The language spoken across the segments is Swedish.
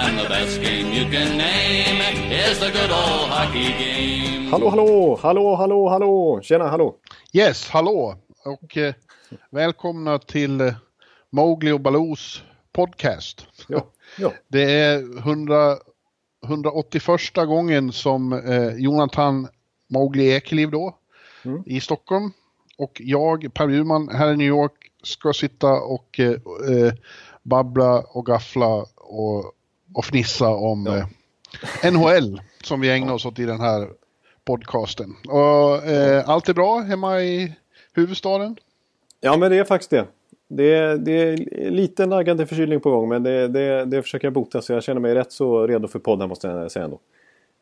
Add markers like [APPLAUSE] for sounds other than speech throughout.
And the best game you can name is the good old hockey game. Hallå, hallå, hallå, hallå, hallå, tjena, hallå. Yes, hallå och eh, välkomna till eh, Mowgli och Baloos podcast. Ja, ja. [LAUGHS] Det är 100, 181 gången som eh, Jonathan Mowgli Ekeliv då Mm. i Stockholm och jag, Per Bjurman, här i New York ska sitta och eh, eh, babbla och gaffla och, och fnissa om Ja. eh, NHL som vi ägnar oss åt i den här podcasten. Och, eh, allt är bra hemma i huvudstaden? ja, men det är faktiskt det. Det är, det är lite naggande förkylning på gång men det, det, det försöker jag bota så jag känner mig rätt så redo för podden måste jag säga ändå.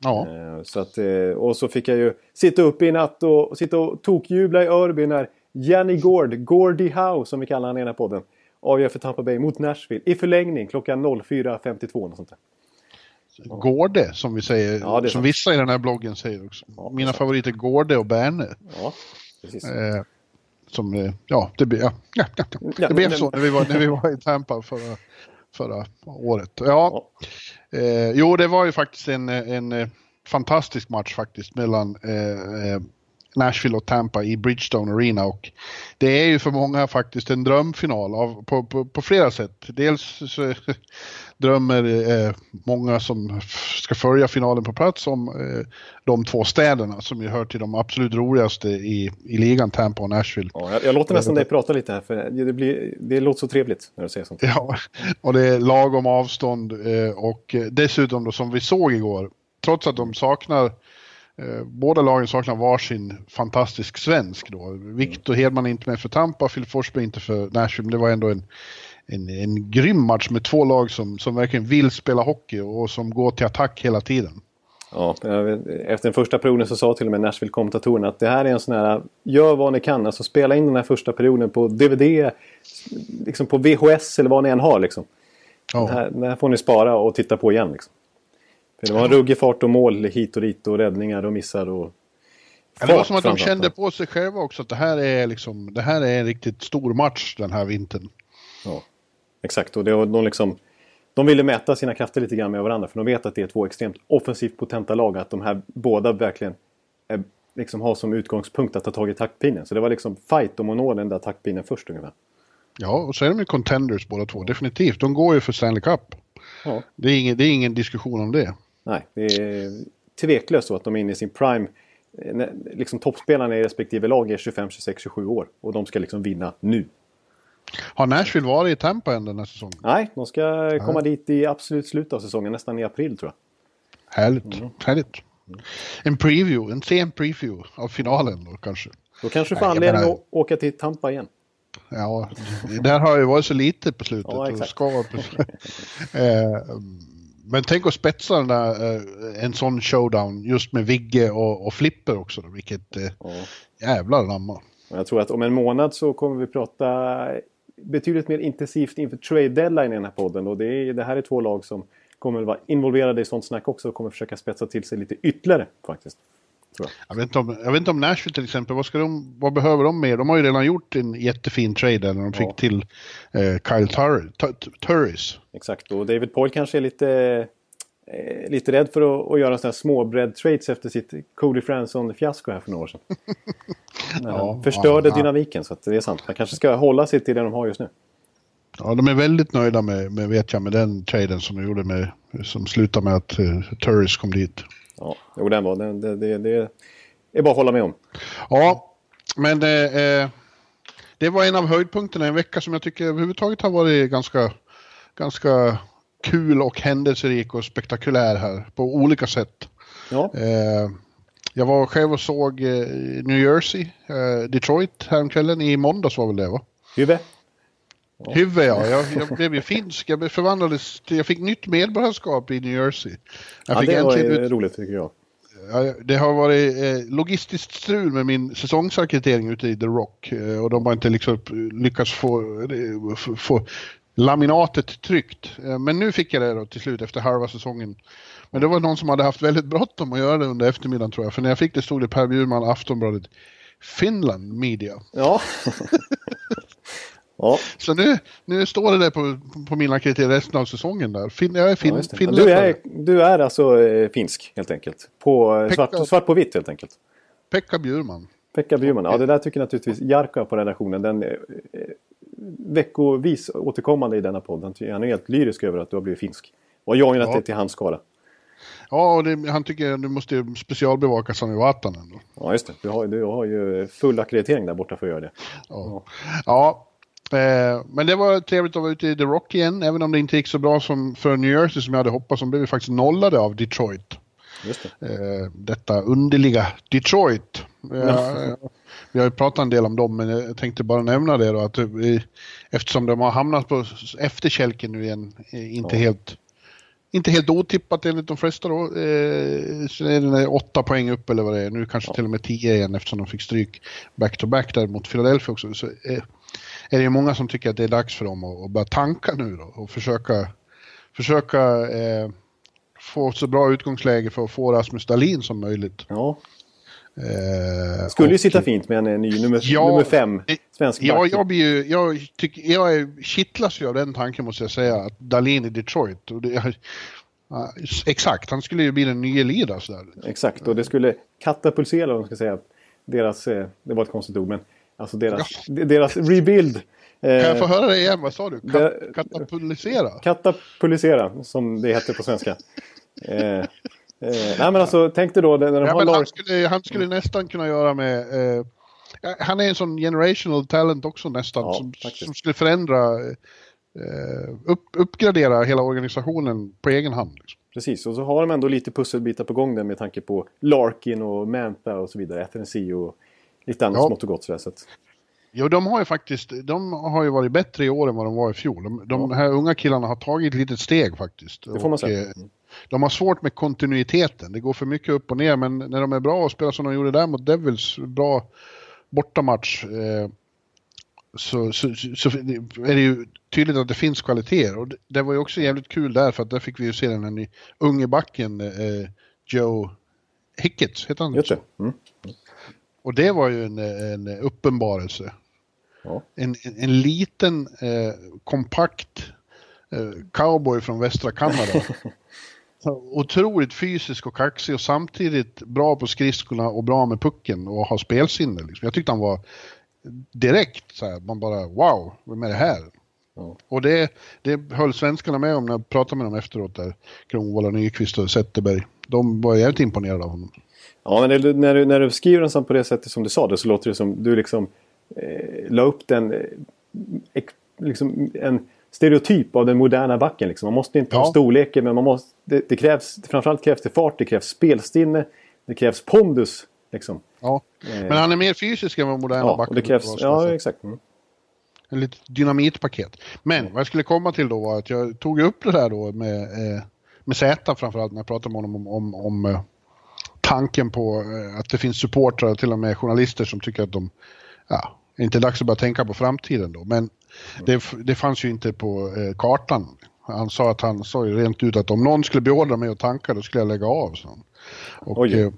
Ja. Eh, Så att, eh, och så fick jag ju sitta upp i natt och, och sitta och tokjubla i Örby när Janny Gord, Gordy Howe som vi kallar han i den här podden, avgör för Tampa Bay mot Nashville i förlängning klockan 04.52. och sånt där. Gårde som vi säger, Ja, det som sant. vissa i den här bloggen säger också. Ja, det Mina sant. favoriter Gårde och Berne. Ja, precis. Eh, som, eh, ja, det, blev- ja, ja, ja, det blev men- så när vi, var, när vi var i Tampa förra, förra året. Ja, Ja. Eh, jo, det var ju faktiskt en, en eh, fantastisk match faktiskt mellan eh, eh, Nashville och Tampa i Bridgestone Arena och det är ju för många faktiskt en drömfinal av, på, på, på flera sätt. Dels så [LAUGHS] drömmer eh, många som ska följa finalen på plats om eh, de två städerna som ju hör till de absolut roligaste i, i ligan, Tampa och Nashville. Ja, jag, jag låter nästan dig prata lite här för det, blir, det låter så trevligt när du säger sånt. Ja, och det är lagom avstånd eh, och eh, dessutom då som vi såg igår, trots att de saknar eh, Båda lagen saknar varsin fantastisk svensk då. Victor Hedman är inte med för Tampa, Phil Forsberg inte för Nashville. Det var ändå en, en, en grym match med två lag som, som verkligen vill spela hockey och som går till attack hela tiden. Ja, efter den första perioden så sa till och med Nashville-kommentatorerna att det här är en sån här, gör vad ni kan, alltså spela in den här första perioden på DVD, liksom på VHS eller vad ni än har liksom. Ja. Det här, det här får ni spara och titta på igen liksom. För det var en ruggig fart och mål hit och dit och räddningar och missar och... Ja, det var fart som att de kände på sig själva också att det här är liksom, det här är en riktigt stor match den här vintern. Ja, exakt. Och det var, de, liksom, de ville mäta sina krafter lite grann med varandra. För de vet att det är två extremt offensivt potenta lag. Att de här båda verkligen är, liksom har som utgångspunkt att ta tag i taktpinnen. Så det var liksom fight om att nå den där taktpinnen först ungefär. Ja, och så är de ju contenders båda två, definitivt. De går ju för Stanley Cup. Ja. Det är ingen, det är ingen diskussion om det. Nej, det är tveklöst så att de är inne i sin prime. Eh, Liksom toppspelarna i respektive lag är 25, 26, 27 år. Och de ska liksom vinna nu. Har Nashville varit i Tampa än den här säsongen? Nej, de ska komma dit i absolut slutet av säsongen. Nästan i april tror jag. Härligt, härligt. En preview, en sen preview av finalen då kanske. Då kanske du får Nej, anledning menar- att åka till Tampa igen. Ja, där har ju varit så lite på slutet. Ja, exakt. ska [LAUGHS] Men tänk att spetsa den där, eh, en sån showdown just med Vigge och, och Flipper också. Då, vilket eh, Ja. jävlar anamma. Och Jag tror att om en månad så kommer vi prata betydligt mer intensivt inför trade deadline i den här podden. Och det, är, det här är två lag som kommer att vara involverade i sånt snack också och kommer försöka spetsa till sig lite ytterligare faktiskt. Jag. Jag vet, inte om, jag vet inte om Nashville till exempel, vad, ska de, vad behöver de mer? De har ju redan gjort en jättefin trade där när de fick Ja. till eh, Kyle Tur- Tur- Turris. Exakt, och David Poyle kanske är lite, eh, lite rädd för att, att göra sådana här småbredd trades efter sitt Cody Franson-fiasko här för några år sedan. [LAUGHS] Ja, förstörde ja, dynamiken, så det är sant. Man kanske ska hålla sig till det de har just nu. Ja, de är väldigt nöjda med, med, vet jag, med den traden som de gjorde med, som slutade med att uh, Turris kom dit. Ja, jo, den var, den, det, det, det är bara att hålla med om. Ja, men eh, eh, det var en av höjdpunkterna i en vecka som jag tycker överhuvudtaget har varit ganska, ganska kul och händelserik och spektakulär här på olika sätt. Ja, Eh, jag var själv och såg eh, New Jersey, eh, Detroit häromkvällen, i måndags var väl det va? Huvud. Huvud ja, jag, jag [LAUGHS] blev ju finsk. Jag förvandlades till, jag fick nytt medborgarskap i New Jersey. Jag Ja, det var ut, roligt tycker jag. ja, det har varit eh, logistiskt strul med min säsongsackreditering ute i The Rock. Eh, och de har inte liksom lyckats få, eh, få, få laminatet tryckt. Eh, men nu fick jag det då till slut efter halva säsongen. Men det var någon som hade haft väldigt bråttom att göra det under eftermiddagen tror jag. För när jag fick det stod det Per Bjurman, Aftonbladet, Finland Media. Ja. [LAUGHS] ja, Så nu, nu står det där på, på mina kriterier resten av säsongen där. Fin, jag är fin, ja. Du är, du är alltså eh, finsk helt enkelt. På, eh, Pekka- svart, svart på vitt helt enkelt. Pekka Bjurman. Pekka Bjurman. Ja, det där tycker naturligtvis Jarkko på redaktionen. Den eh, eh, veckovis återkommande i denna podd. Han är helt lyrisk över att du har blivit finsk. Och har joinat Ja. det till hans skara. Ja, och det, han tycker att du måste specialbevaka Sami Vatanen. Ja, just det. Du har, du har ju full akkreditering där borta för att göra det. Ja. ja. Eh, men det var trevligt att vara ute i The Rock igen, även om det inte gick så bra som för New Jersey som jag hade hoppats. De blev ju faktiskt nollade av Detroit. Det. Eh, detta underliga Detroit. Eh, vi har ju pratat en del om dem, men jag tänkte bara nämna det då att eh, eftersom de har hamnat på efterkälken nu igen, inte Ja. helt inte helt otippat enligt de flesta då. Eh, så är det åtta poäng upp eller vad det är. Nu kanske till och med tio igen eftersom de fick stryk back-to-back där mot Philadelphia också. Så eh, är det ju många som tycker att det är dags för dem att, att börja tanka nu då och försöka, försöka eh, få så bra utgångsläge för att få Rasmus Dahlin som möjligt. Ja. Eh, Skulle ju och- sitta fint med en eh, ny nummer, Ja, nummer fem svensk Ja, back. jag blir ju, jag tycker, jag är, kittlas ju av den tanken måste jag säga, att Dahlin i Detroit. Och det, ja, exakt, han skulle ju bli den nya Lidas där. Exakt, och det skulle katapulsera, om man ska säga, deras, eh, det var ett konstigt ord, men alltså deras, deras rebuild. Kan jag Eh, få höra det igen? Vad sa du? Kat, katapulsera? Katapulsera, som det heter på svenska. [LAUGHS] eh, eh, nej men alltså, tänk dig då när de Ja, har han, skulle, han skulle nästan kunna göra med... Eh, han är en sån generational talent också nästan, Ja, som, som skulle förändra, eh, upp, uppgradera hela organisationen på egen hand. Liksom. Precis, och så har de ändå lite pusselbitar på gång där med tanke på Larkin och Manta och så vidare. FNC och lite annat Ja. smått och gott sådär. Så att, Jo, de har ju faktiskt de har ju varit bättre i år än vad de var i fjol. De, de här unga killarna har tagit ett litet steg faktiskt. det får man säga. eh, De har svårt med kontinuiteten. Det går för mycket upp och ner, men när de är bra och spelar som de gjorde där mot Devils, bra bortamatch, eh, så, så, så är det ju tydligt att det finns kvaliteter. Och det, det var ju också jävligt kul där, för att där fick vi ju se den här ny- unge backen, eh, Joe Hickett, heter han Just det. Mm. Och det var ju en, en uppenbarelse. Ja. En, en, en liten eh, kompakt eh, cowboy från västra Kanada. [LAUGHS] Otroligt fysisk och kaxig och samtidigt bra på skridskorna och bra med pucken och har spelsinne. Liksom. Jag tyckte han var direkt så här, man bara wow, vem är det här? Ja. Och det, det höll svenskarna med om när jag pratade med dem efteråt där. Kronwall, Nyqvist och Zetterberg. De var jävligt imponerade av honom. Ja, men det, när, du, när du skriver den på det sättet som du sa det så låter det som du liksom eh, la upp den eh, liksom en stereotyp av den moderna backen. Liksom. Man måste inte ha Ja. storleken men man måste, det, det krävs, framförallt krävs det fart, det krävs spelstinne, det krävs pondus. Liksom. Ja. Eh. Men han är mer fysisk än vad moderna Ja, och det krävs, att ja exakt. Mm. En litet dynamitpaket. Men vad jag skulle komma till då var att jag tog upp det där då med, eh, med Z framförallt när jag pratade med honom om, om, om eh, tanken på eh, att det finns supportrar, till och med journalister som tycker att de, ja, inte dags att börja tänka på framtiden då. Men det, det fanns ju inte på eh, kartan. Han sa att han sa ju rent ut att om någon skulle beordra mig att tanka då skulle jag lägga av. Så. Och, Oj. eh,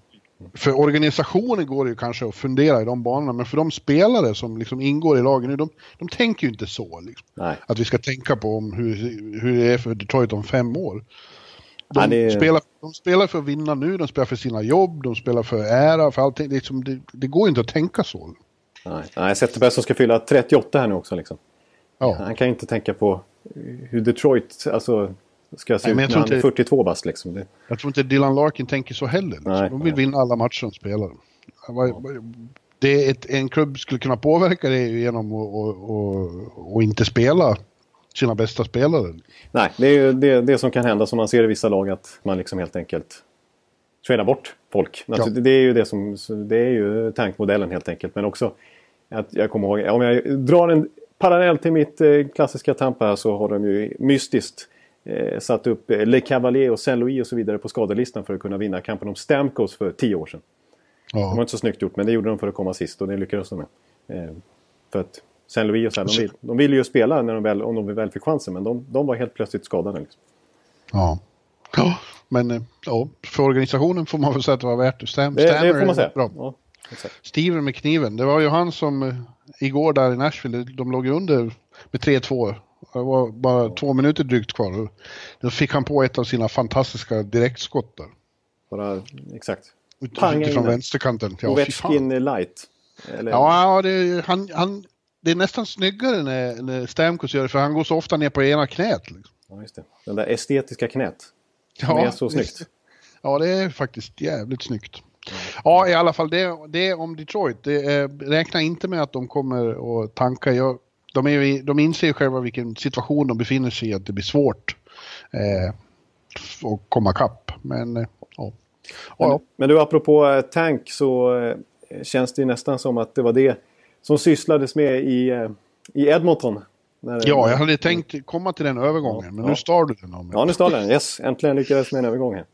för organisationen går det ju kanske att fundera i de banorna, men för de spelare som liksom ingår i lagen nu, de, de tänker ju inte så. Liksom. Att vi ska tänka på om hur, hur det är för Detroit om fem år. De, Ja, det- spelar, de spelar för att vinna nu, de spelar för sina jobb, de spelar för ära, för allting. Det, är liksom, det, det går inte att tänka så. Nej, Nej Zetterberg som ska fylla 38 här nu också. Liksom. Ja. Han kan inte tänka på hur Detroit alltså, ska se Nej, ut när han är inte- 42 bast. Liksom. Det, Jag tror inte Dylan Larkin tänker så heller. Liksom. Nej, de vill nej. vinna alla matcher de spelar. Det är ett, en klubb skulle kunna påverka det genom att och, och, och inte spela sina bästa spelare. nej, det är det, det som kan hända som man ser i vissa lag att man liksom helt enkelt tradar bort folk. Ja. Alltså, Det är ju det som, det är ju tankmodellen helt enkelt. Men också att jag kommer ihåg, om jag drar en parallellt till mitt eh, klassiska Tampa här så har de ju mystiskt eh, satt upp eh, Le Cavalier och Saint Louis och så vidare på skadelistan för att kunna vinna kampen om Stamkos för tio år sedan. Ja. Det var inte så snyggt gjort men det gjorde de för att komma sist och det lyckades de med. Eh, för att Saint Louis och så här, de, vill, de ville ju spela när de väl, om de väl fick chansen men de, de var helt plötsligt skadade. Liksom. Ja. ja, men eh, ja, för organisationen får man väl säga att det var värt det. Stam, det, det får man säga. Bra. Ja, Steven med kniven, det var ju han som eh, igår där i Nashville, de låg under med 3-2. Det var bara ja. två minuter drygt kvar. Då fick han på ett av sina fantastiska direktskott där. Bara, exakt. Pang Utifrån vänsterkanten. Ja, Ovechkin light. Eller? Ja, det, han, han, det är nästan snyggare när, när Stamkos gör det, för han går så ofta ner på ena knät. Liksom. Ja, just det. Den där estetiska knät. Ja, är så snyggt. Ja, det är faktiskt jävligt snyggt. Ja, i alla fall det, det om Detroit. Det, eh, räkna inte med att de kommer att tanka. Jag, de, är, de inser själva vilken situation de befinner sig i, att det blir svårt eh, att komma kapp. Men, eh, ja. Men, men, du, apropå eh, tank så eh, känns det nästan som att det var det som sysslades med i, eh, i Edmonton. ja, jag hade tänkt komma till den övergången, ja, men ja. nu stal du den om Ja, nu stal den. Yes, äntligen lyckades med en övergång här.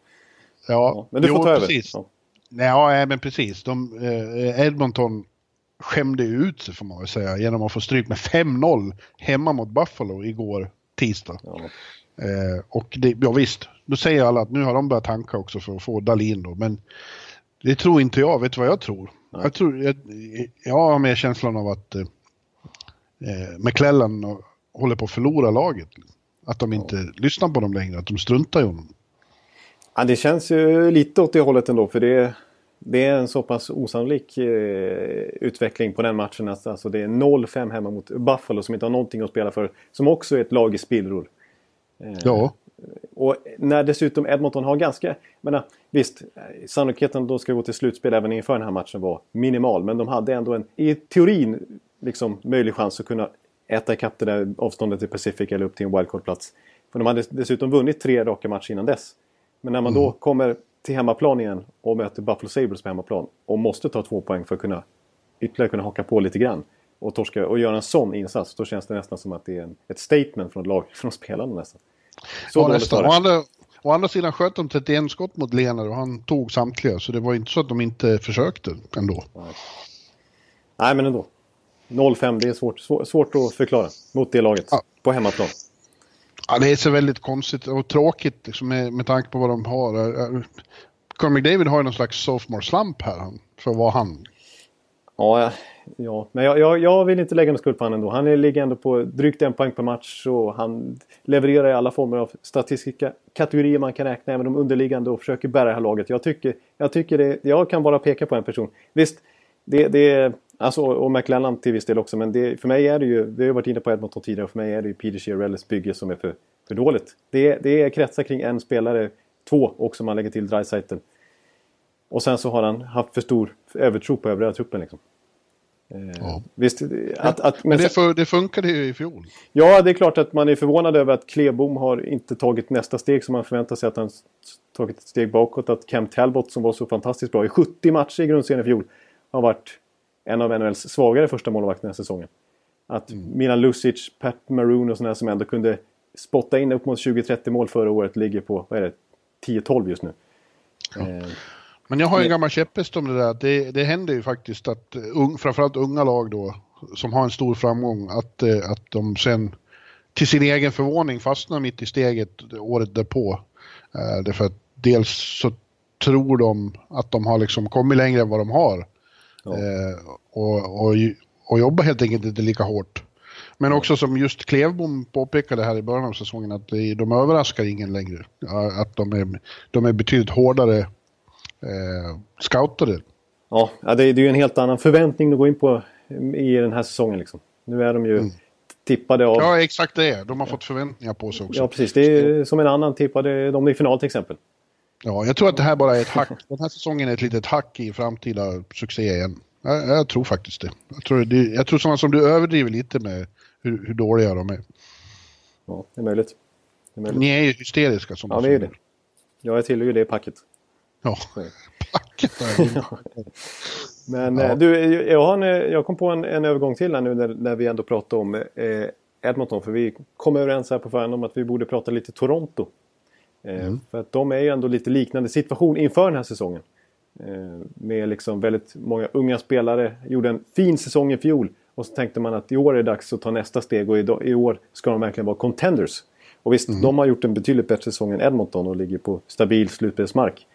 Ja, ja men du får jo, ta precis. över. Ja. ja, men precis. De, eh, Edmonton skämde ut sig får man väl säga genom att få stryk med 5-0 hemma mot Buffalo igår tisdag. Ja. Eh, och det, ja visst, då säger alla att nu har de börjat tanka också för att få Dalin då, men det tror inte jag. Vet du vad jag tror? Jag, tror jag, jag har mer känslan av att eh, eh McClellan håller på att förlora laget. Att de inte ja. lyssnar på dem längre, att de struntar i honom. Ja, det känns ju lite åt det hållet ändå, för det, det är en så pass osannolik eh, utveckling på den matchen. Alltså, det är 0-5 hemma mot Buffalo som inte har någonting att spela för. Som också är ett lag i spillror. Eh, ja. Och när dessutom Edmonton har ganska... Menar, visst, sannolikheten att de ska gå till slutspel även inför den här matchen var minimal. Men de hade ändå en, i teorin, liksom, möjlig chans att kunna äta ikapp det där avståndet till Pacific eller upp till en wildcard-plats. För de hade dessutom vunnit tre raka matcher innan dess. Men när man mm. då kommer till hemmaplan igen och möter Buffalo Sabres på hemmaplan och måste ta två poäng för att kunna ytterligare kunna haka på lite grann och, torska, och göra en sån insats, då känns det nästan som att det är en, ett statement från, lag, från spelarna nästan. Så ja, nästan. Å andra, å andra sidan sköt de 31 skott mot Lener och han tog samtliga, så det var inte så att de inte försökte ändå. Nej, Nej men ändå. 0-5, det är svårt, svårt att förklara mot det laget ja. på hemmaplan. Ja, det är så väldigt konstigt och tråkigt liksom, med, med tanke på vad de har. Conor McDavid har ju någon slags sophomore slump här, för vad han. Ja, ja. men jag, jag, jag, vill inte lägga någon skuld på honom ändå. Han ligger ändå på drygt en poäng per match och han levererar i alla former av statistiska kategorier man kan räkna, även de underliggande och försöker bära det här laget. Jag tycker, jag tycker det, jag kan bara peka på en person. Visst, det, det Alltså, och McLennan till viss del också, men det, för mig är det ju, vi har varit inne på Edmonton tidigare, för mig är det ju Peter Chiarellis bygge som är för, för dåligt. Det, det är kretsar kring en spelare, två också om man lägger till Dreisaitl. Och sen så har han haft för stor övertro på övriga truppen liksom. Eh, ja. Visst, att, att, men, men det, för, det funkade ju i fjol. Ja, det är klart att man är förvånad över att Klebom har inte tagit nästa steg som man förväntar sig att han tagit ett steg bakåt. Att Cam Talbot som var så fantastiskt bra i 70 matcher i grundserien i fjol har varit en av NHLs svagare första målvakter den här säsongen. Att mm. Milan Lucic, Pat Maroon och sådana som ändå kunde spotta in upp mot 20-30 mål förra året ligger på, vad är det, 10-12 just nu. Ja. Eh, men jag har en gammal käpphäst om det där. Det, det händer ju faktiskt att un, framförallt unga lag då som har en stor framgång att, eh, att de sen till sin egen förvåning fastnar mitt i steget året därpå. Eh, därför att dels så tror de att de har liksom kommit längre än vad de har. Ja. Eh, och, och, och jobbar helt enkelt inte lika hårt. Men också som just Klevbom påpekade här i början av säsongen att de överraskar ingen längre. Att de är, de är betydligt hårdare eh, scoutade. Ja, det är ju en helt annan förväntning att gå in på i den här säsongen. Liksom. Nu är de ju mm. tippade av... Ja, exakt det. De har fått förväntningar på sig också. Ja, precis. Det är som en annan tippade. De är i final till exempel. Ja, jag tror att det här bara är ett hack. Den här säsongen är ett litet hack i framtida succé igen. Jag, jag tror faktiskt det. Jag tror, det, jag tror sådana som du överdriver lite med hur, hur dåliga de är. Ja, det är möjligt. Det är möjligt. Ni är ju hysteriska som Ja, vi är det. Jag tillhör ju det packet. Ja, packet Men Ja. eh, du, jag, har en, jag kom på en, en övergång till här nu när, när vi ändå pratar om eh, Edmonton. För vi kom överens här på förhand om att vi borde prata lite Toronto. Eh, För att de är ju ändå lite liknande situation inför den här säsongen. Eh, med liksom väldigt många unga spelare. Gjorde en fin säsong i fjol. Och så tänkte man att i år är det dags att ta nästa steg och i, i år ska de verkligen vara contenders. Och visst, de har gjort en betydligt bättre säsong än Edmonton och ligger på stabil slutspelsmark.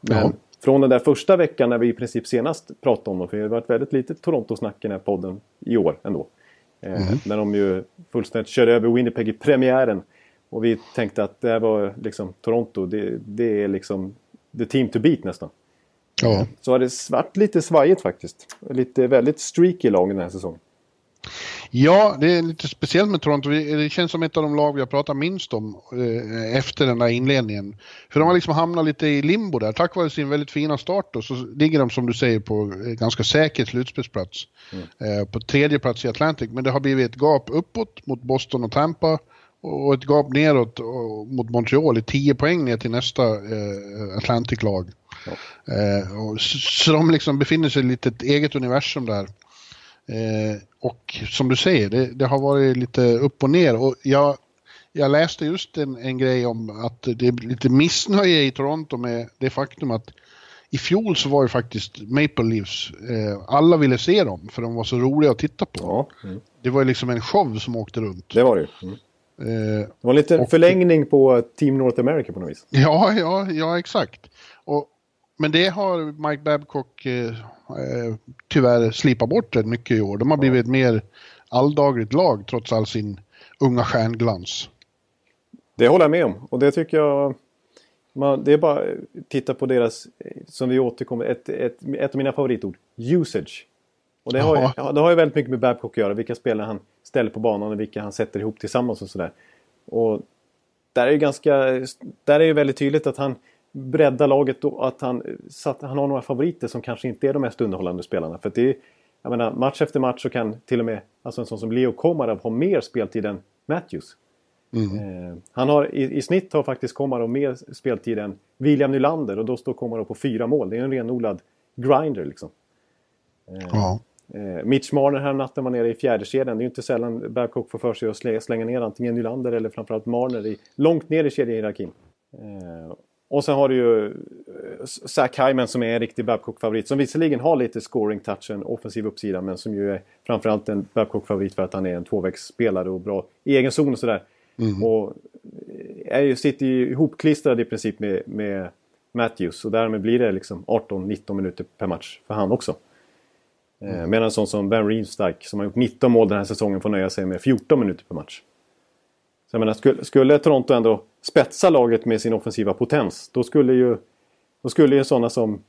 Men Ja. från den där första veckan när vi i princip senast pratade om dem, för det har varit väldigt lite Toronto-snack i den här podden i år ändå. Eh, När de ju fullständigt körde över Winnipeg i premiären. Och vi tänkte att det här var liksom Toronto, det, det är liksom the team to beat nästan. Ja. Så har det svart lite svajigt faktiskt. Lite väldigt streaky lag den här säsongen. Ja, det är lite speciellt med Toronto. Det känns som ett av de lag vi har pratat minst om eh, efter den där inledningen. För de har liksom hamnat lite i limbo där. Tack vare sin väldigt fina start då, så ligger de som du säger på eh, ganska säker slutspelsplats. Eh, på tredje plats i Atlantic. Men det har blivit ett gap uppåt mot Boston och Tampa. Och ett gap neråt mot Montreal i 10 poäng ner till nästa eh, Atlantic-lag. Eh, och, så, så de liksom befinner sig i lite ett eget universum där. Eh, och som du säger, det, det har varit lite upp och ner. Och jag, jag läste just en, en grej om att det är lite missnöje i Toronto med det faktum att i fjol så var ju faktiskt Maple Leafs, eh, alla ville se dem för de var så roliga att titta på. Ja, mm. Det var ju liksom en show som åkte runt. det var det. Mm. Eh, Det var lite Och- förlängning på Team North America på något vis. Ja, ja, ja exakt. Men det har Mike Babcock eh, eh, tyvärr slipat bort rätt mycket i år. De har blivit ett mer alldagligt lag trots all sin unga stjärnglans. Det håller jag med om. Och det tycker jag... Man, det är bara titta på deras, som vi återkommer, ett, ett, ett av mina favoritord. Usage. Och det har, ju, ja, det har ju väldigt mycket med Babcock att göra. Vilka spelare han ställer på banan och vilka han sätter ihop tillsammans och sådär. Och där är ju ganska... Där är ju väldigt tydligt att han breddar laget och att han, att han har några favoriter som kanske inte är de mest underhållande spelarna. För det är, jag menar, match efter match så kan till och med alltså en sån som Leo Komarov ha mer speltid än Matthews. Eh, han har, i, I snitt har faktiskt Komarov mer speltid än William Nylander och då står Komarov på fyra mål. Det är en renodlad grinder liksom. Ja. Eh, Mitch Marner här natten var nere i fjärde kedjan. Det är ju inte sällan Babcock får för sig att slä, slänga ner antingen Nylander eller framförallt Marner i, långt ner i kedjehierarkin. Eh, och sen har du ju eh, Zach Hyman som är en riktig Babcock-favorit. Som visserligen har lite scoring-touch, en offensiv uppsida. Men som ju är framförallt en Babcock-favorit för att han är en tvåvägsspelare och bra i egen zon och sådär. Och eh, är ju, sitter ju ihopklistrad i princip med, med Matthews. Och därmed blir det liksom 18-19 minuter per match för han också. Eh, medan en sån som Ben Riemsdyk som har gjort 19 mål den här säsongen får nöja sig med 14 minuter per match. Så jag menar, skulle, skulle Toronto ändå spetsa laget med sin offensiva potens då skulle ju, då skulle ju sådana som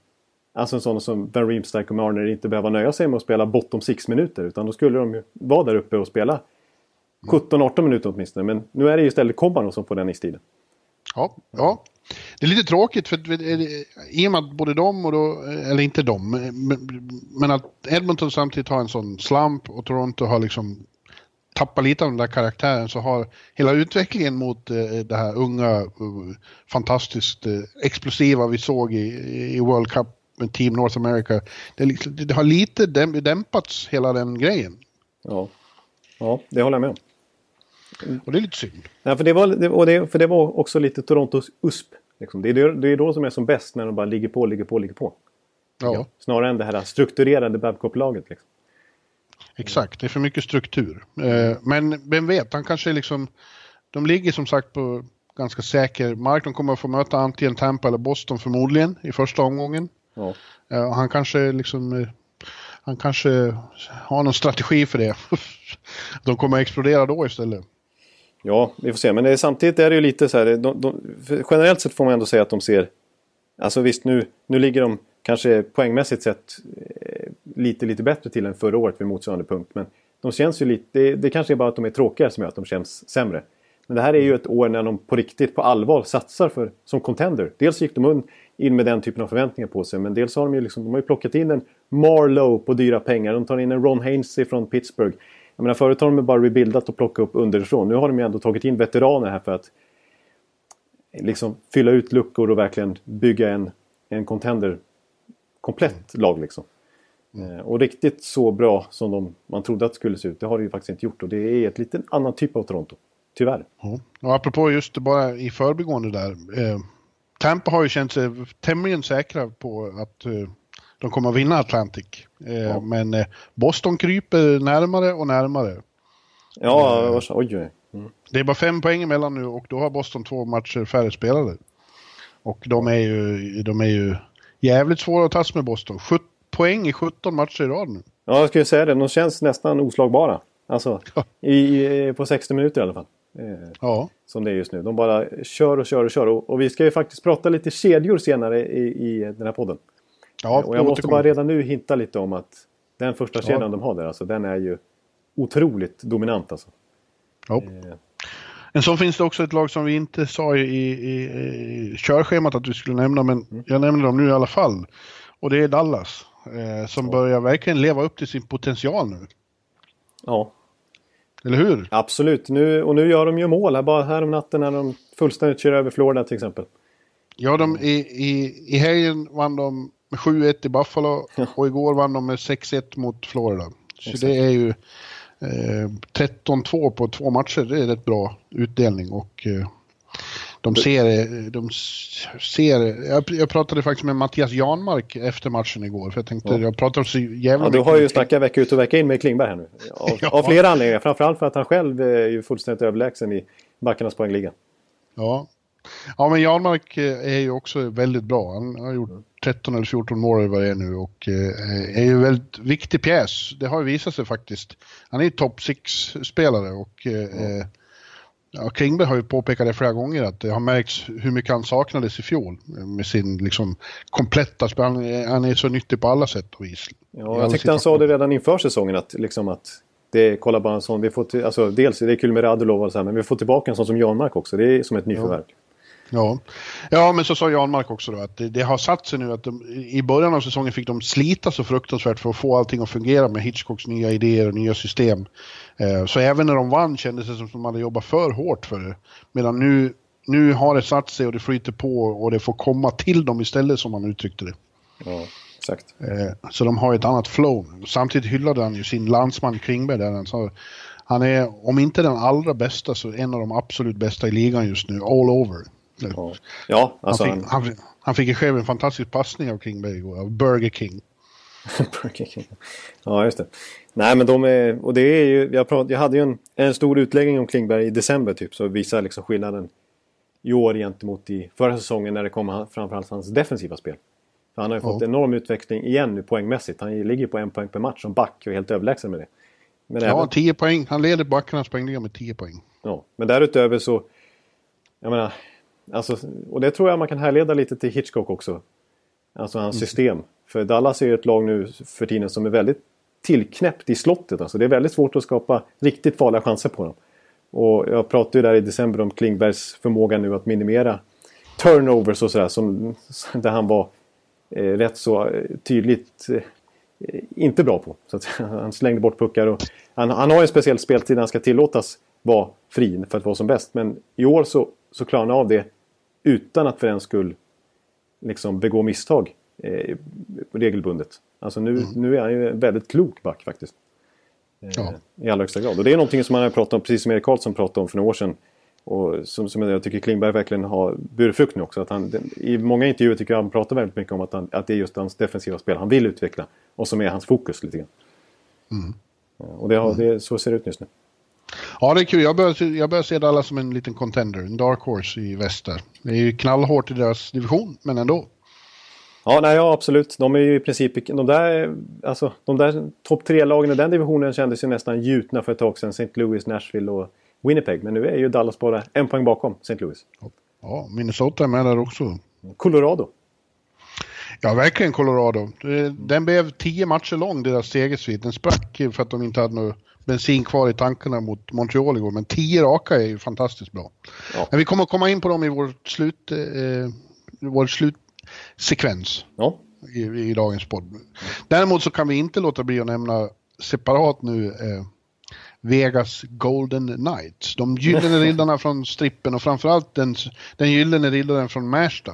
Alltså en sån som Van Riemsdijk och Marner inte behöva nöja sig med att spela bottom 6 minuter. Utan då skulle de ju vara där uppe och spela 17-18 minuter åtminstone. Men nu är det ju istället Kobano som får den istiden. Ja, ja. Det är lite tråkigt för att, i och med att både de och då, eller inte de, men att Edmonton samtidigt har en sån slump och Toronto har liksom tappat lite av den där karaktären så har hela utvecklingen mot eh, det här unga, eh, fantastiskt eh, explosiva vi såg i, i World Cup med Team North America. Det, liksom, det har lite däm- dämpats hela den grejen Ja, ja det håller jag med om. och det är lite synd. Nej, för, det var, det, och det, för det var också lite Torontos USP. Liksom. Det, är, det- det är då som är som bäst när de bara ligger på, ligger på, ligger på. Ja, Snarare än det här strukturerade Babcock-laget. Liksom. Exakt, det är för mycket struktur. Eh, men vem vet, han kanske liksom... De ligger som sagt på ganska säker mark. De kommer att få möta antingen Tampa eller Boston förmodligen i första omgången. Ja. Eh, han kanske liksom... eh, Han kanske har någon strategi för det. [LAUGHS] De kommer att explodera då istället. ja, vi får se. Men är, samtidigt är det ju lite så här. De, de, generellt sett får man ändå säga att de ser... Alltså visst, nu, nu ligger de kanske poängmässigt sett lite, lite bättre till än förra året vid motsvarande punkt. Men de känns ju lite... Det, det kanske är bara att de är tråkiga som gör att de känns sämre. Men det här är ju ett år när de på riktigt, på allvar, satsar för, som contender. Dels gick de in med den typen av förväntningar på sig, men dels har de ju, liksom, de har ju plockat in en Marlowe på dyra pengar. De tar in en Ron Hainsey från Pittsburgh. Jag menar, förut har de ju bara rebuildat och plockat upp underifrån. Nu har de ju ändå tagit in veteraner här för att liksom fylla ut luckor och verkligen bygga en, en contender komplett lag liksom. Mm. Och riktigt så bra som de, man trodde att det skulle se ut, det har det ju faktiskt inte gjort. Och det är ett lite annan typ av Toronto. Tyvärr. Ja. Och apropå just bara i förbigående där. Eh, Tampa har ju känt sig tämligen säkra på att eh, de kommer att vinna Atlantic. Eh, ja. Men eh, Boston kryper närmare och närmare. Ja, eh, oj oj. Mm. Det är bara fem poäng emellan nu och då har Boston två matcher färre spelare. Och de är ju, de är ju jävligt svåra att tas med Boston. 7 poäng i 17 matcher i rad nu. Ja, jag skulle säga det. De känns nästan oslagbara. Alltså, ja. i, på 60 minuter i alla fall. Eh, ja. Som det är just nu. De bara kör och kör och kör. Och, och vi ska ju faktiskt prata lite kedjor senare i, i den här podden. Ja, och jag måste bara redan nu hinta lite om att den första kedjan ja. de har där, alltså, den är ju otroligt dominant. Alltså. Ja. Eh. Men så finns det också ett lag som vi inte sa i, i, i körschemat att vi skulle nämna, men mm. jag nämner dem nu i alla fall. Och det är Dallas, eh, som ja. börjar verkligen leva upp till sin potential nu. Ja. Eller hur? Absolut, nu, och nu gör de ju mål här bara här om natten när de fullständigt kör över Florida till exempel. Ja, de, i, i, i helgen vann de med 7-1 i Buffalo och igår vann de med 6-1 mot Florida. Så Exakt. det är ju eh, 13-2 på två matcher, det är rätt bra utdelning och eh, de ser, de ser jag, jag, pratade faktiskt med Mattias Janmark efter matchen igår. För jag tänkte, ja. jag pratade så jävla ja, Du har ju snackat vecka ut och vecka in med Klingberg här nu. Av, [LAUGHS] ja. av flera anledningar. Framförallt för att han själv är ju fullständigt överlägsen i backarnas poängliga. Ja. Ja, men Janmark eh, är ju också väldigt bra. Han har gjort 13 eller 14 mål vad det är nu och eh, är ju en väldigt viktig pjäs. Det har ju visat sig faktiskt. Han är ju topp 6-spelare och mm. Ja, Klingberg har ju påpekat det flera gånger att det har märkts hur mycket han saknades i fjol med sin liksom kompletta spel. Han, han är så nyttig på alla sätt och vis. Ja, jag tyckte han sa det redan inför säsongen att liksom att det, kolla bara en sån, vi får till, alltså dels det är kul med Radulov och så här, men vi får tillbaka en sån som Janmark också. Det är som ett nyförvärv. Ja. Ja. ja, men så sa Janmark också då att det, det, har satt sig nu att de, i början av säsongen fick de slita så fruktansvärt för att få allting att fungera med Hitchcocks nya idéer och nya system. Eh, så även när de vann kändes det som att de hade jobbat för hårt för det. Medan nu, nu har det satt sig och det flyter på och det får komma till dem istället som man uttryckte det. Ja, exakt. Eh, så de har ett annat flow. Samtidigt hyllade han ju sin landsman Klingberg där han sa han är, om inte den allra bästa, så en av de absolut bästa i ligan just nu, all over. Ja, ja alltså han, fick, han, han fick själv en fantastisk passning av Klingberg igår, av Burger King. [LAUGHS] Burger King. Ja, just det. Nej, men de är... Och det är ju... Jag, prat, jag hade ju en, en stor utläggning om Klingberg i december typ, så visar liksom skillnaden i år gentemot i förra säsongen när det kom framförallt hans defensiva spel. För han har ju fått ja. enorm utveckling igen nu poängmässigt. Han ligger på en poäng per match som back och är helt överlägsen med det. Men ja, även... 10 poäng. Han leder backarnas poängliga med 10 poäng. Ja, men därutöver så... Jag menar, Alltså, och det tror jag man kan härleda lite till Hitchcock också. Alltså hans mm. system. För Dallas är ju ett lag nu för tiden som är väldigt tillknäppt i slottet. Alltså det är väldigt svårt att skapa riktigt farliga chanser på dem. Och jag pratade ju där i december om Klingbergs förmåga nu att minimera turnovers och sådär. Som, [LAUGHS] där han var eh, rätt så eh, tydligt eh, inte bra på. Så [LAUGHS] han slängde bort puckar. Och, han, han har en speciell speltid han ska tillåtas vara fri för att vara som bäst. Men i år så, så klarar han av det utan att för den skull liksom begå misstag eh, regelbundet. Alltså nu, mm. nu är han ju en väldigt klok back faktiskt. Eh, ja. I allra högsta grad. Och det är någonting som man har pratat om, precis som Erik Karlsson pratade om för några år sedan. Och som, som jag tycker Klingberg verkligen har burit frukt nu också. Att han, I många intervjuer tycker jag han pratar väldigt mycket om att, han, att det är just hans defensiva spel han vill utveckla. Och som är hans fokus lite grann. Mm. Och det, har, det, så ser det ut just nu. Ja, det är kul. Jag börjar, jag börjar se Dallas som en liten contender, en dark horse i väster. Det är ju knallhårt i deras division, men ändå. Ja, nej, ja, absolut. De är ju i princip... De där, alltså, de där topp tre-lagen i den divisionen kändes ju nästan gjutna för ett tag sedan. St. Louis, Nashville och Winnipeg. Men nu är ju Dallas bara en poäng bakom St. Louis. Ja, Minnesota är med där också. Colorado. Ja, verkligen Colorado. Den blev tio matcher lång, deras segersvit. Den sprack för att de inte hade något bensin kvar i tankarna mot Montreal igår, men 10 raka är ju fantastiskt bra. Ja. Men vi kommer att komma in på dem i vår, slut, eh, vår slutsekvens ja. i, i, dagens podd. Däremot så kan vi inte låta bli att nämna separat nu eh, Vegas Golden Knights. De gyllene [LAUGHS] riddarna från strippen och framförallt den, den gyllene riddaren från Märsta.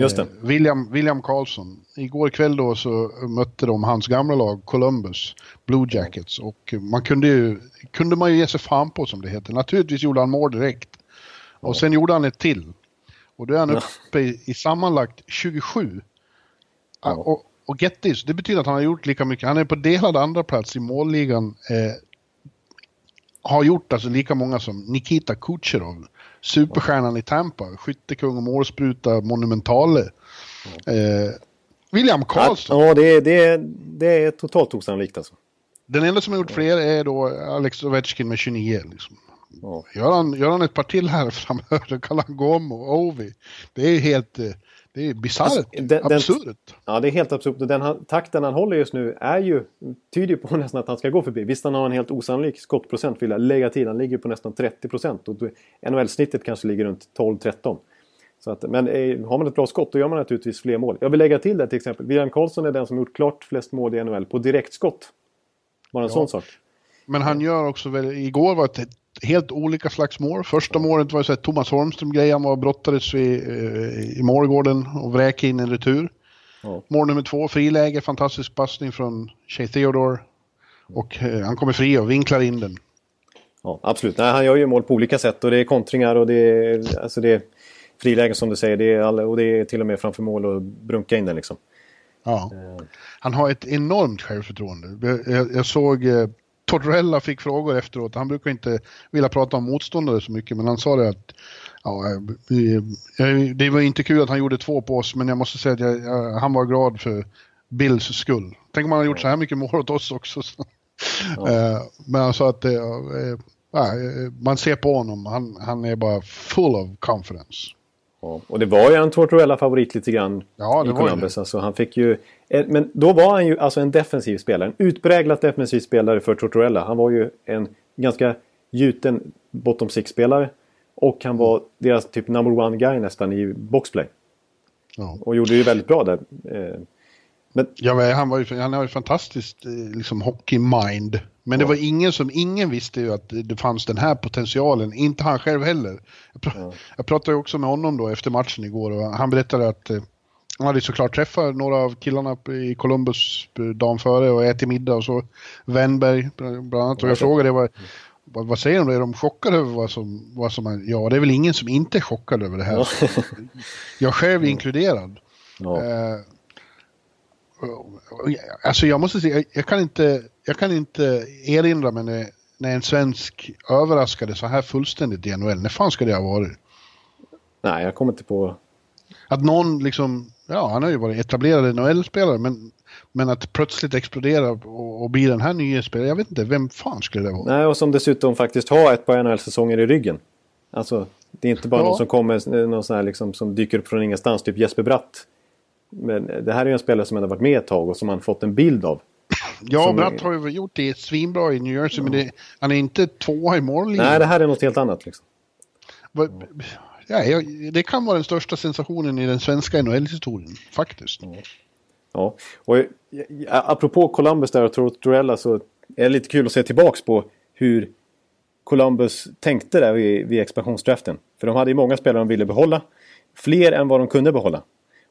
Just det. Eh, William, William Karlsson. Igår kväll då så mötte de hans gamla lag Columbus Blue Jackets och man kunde ju, kunde man ju ge sig fan på som det heter. Naturligtvis gjorde han mål direkt. Och sen gjorde han ett till. Och då är han uppe i, i sammanlagt 27. Ja. Och, och get this, det betyder att han har gjort lika mycket. Han är på delad andra plats i målligan. Eh, har gjort alltså lika många som Nikita Kucherov, superstjärnan i Tampa, skyttekung och målspruta, monumentale. Eh, William Karlsson. Ja, det är, det, det är totalt osannolikt alltså. Den enda som har gjort fler är då Alex Ovechkin med 29. Liksom. Ja. Gör, han, gör han ett par till här [LAUGHS] framöver, då kan han gå om och Ovi. Det är helt... eh, Det är bisarrt. Alltså, absurt. Ja, det är helt absurt. Och Den han, takten han håller just nu är ju, tyder ju på [LAUGHS] nästan att han ska gå förbi. Visst, han har en helt osannolik skottprocent vill jag lägga till. Han ligger på nästan 30 procent. NHL-snittet kanske ligger runt 12-13. Så att, men eh, har man ett bra skott då gör man naturligtvis fler mål. Jag vill lägga till det till exempel. William Karlsson är den som gjort klart flest mål i NHL på direktskott. Bara en Ja. sån sak. Men han gör också väl, igår var det ett helt olika slags mål. Första målet var ju så här Thomas Holmström-grej, han var brottades eh, i målgården och vräkte in en retur. Ja. Mål nummer två, friläge, fantastisk passning från Shea Theodore. Och eh, han kommer fri och vinklar in den. Ja, absolut. Nej, han gör ju mål på olika sätt och det är kontringar och det är, alltså det är frilägen som du säger. Det är alla, och det är till och med framför mål och brunka in den liksom. Ja. Han har ett enormt självförtroende. Jag, jag, jag såg eh, Tortorella fick frågor efteråt. Han brukar inte vilja prata om motståndare så mycket, men han sa det att ja, eh, eh, det var inte kul att han gjorde två på oss, men jag måste säga att jag, han var glad för Bills skull. Tänk om han hade gjort så här mycket mål åt oss också. Så. [LAUGHS] Eh, men han sa att det, eh, ja, eh, man ser på honom, han, han är bara full of confidence. Ja, och det var ju en Tortorella-favorit lite grann Ja, det i var ju Columbus. Alltså, han fick ju, eh, men då var han ju alltså en defensiv spelare. En utpräglat defensiv spelare för Tortorella. Han var ju en ganska gjuten bottom six-spelare. Och han var deras typ number one guy nästan i boxplay. Ja. Och gjorde ju väldigt bra där. Men Ja, men han, var ju, han har ju fantastiskt eh, liksom, hockey-mind. Men det var ingen som, ingen visste ju att det fanns den här potentialen, inte han själv heller. Jag, pr Ja. jag pratade ju också med honom då efter matchen igår och han berättade att eh, han hade såklart träffat några av killarna i Columbus eh, dagen före och ätit middag och så. Wennberg bland annat. Och jag frågade vad, vad, vad säger de? Är de chockade över vad som, vad som är, Ja, det är väl ingen som inte är chockad över det här. Ja. Jag själv inkluderad. ja. Eh, Alltså jag måste säga, jag, jag, kan inte, jag kan inte erinra mig när, när en svensk överraskade så här fullständigt i NHL. När fan ska det ha varit? Nej, jag kommer inte på... Att någon liksom, ja han har ju varit etablerad NHL-spelare men, men att plötsligt explodera och, och bli den här nya spelaren, jag vet inte, vem fan skulle det vara? Nej, och som dessutom faktiskt har ett par NHL-säsonger i ryggen. Alltså, det är inte bara Ja. någon som kommer, någon sån här liksom, som dyker upp från ingenstans, typ Jesper Bratt. Men det här är ju en spelare som ändå varit med ett tag och som man fått en bild av. Ja, som- Bratt har ju gjort det svinbra i New Jersey men det, han är inte tvåa i mållinjen. Nej, det här är något helt annat liksom. Vad- Ja, det kan vara den största sensationen i den svenska NHL-historien, faktiskt. Ja, och apropå Columbus där och Tortorella så är det lite kul att se tillbaks på hur Columbus tänkte där vid, vid expansionsdraften. För de hade ju många spelare de ville behålla. Fler än vad de kunde behålla.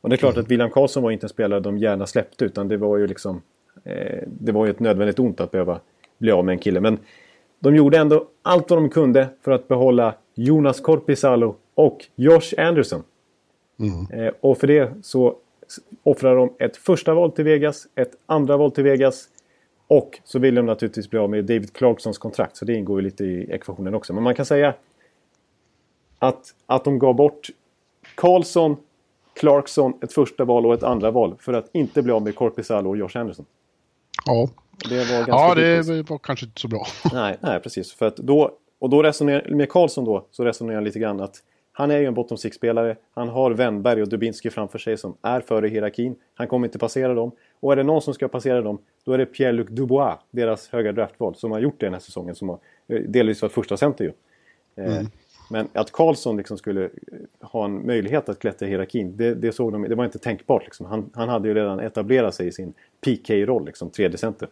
Och det är klart att William Karlsson var inte en spelare de gärna släppte utan det var ju liksom eh, Det var ju ett nödvändigt ont att behöva bli av med en kille. Men de gjorde ändå allt vad de kunde för att behålla Jonas Korpisalo och Josh Anderson. Eh, och för det så offrar de ett första val till Vegas, ett andra val till Vegas och så vill de naturligtvis bli av med David Clarksons kontrakt. Så det ingår ju lite i ekvationen också. Men man kan säga att, att de gav bort Karlsson, Clarkson, ett första val och ett andra val för att inte bli av med Korpisalo och Josh Anderson. Ja, Det var ganska ja det var kanske inte så bra. [LAUGHS] Nej, nej, precis. För att då, och då resonerar, med Karlsson då, så resonerar jag lite grann att han är ju en bottom six-spelare. Han har Wennberg och Dubinski framför sig som är före hierarkin. Han kommer inte passera dem. Och är det någon som ska passera dem, då är det Pierre-Luc Dubois, deras höga draftval, som har gjort det den här säsongen. Som har eh, delvis varit första center ju. Eh, Men att Karlsson liksom skulle eh, ha en möjlighet att klättra i hierarkin, det, det såg de, det var inte tänkbart. Liksom. Han, han hade ju redan etablerat sig i sin PK-roll, liksom, tredje center.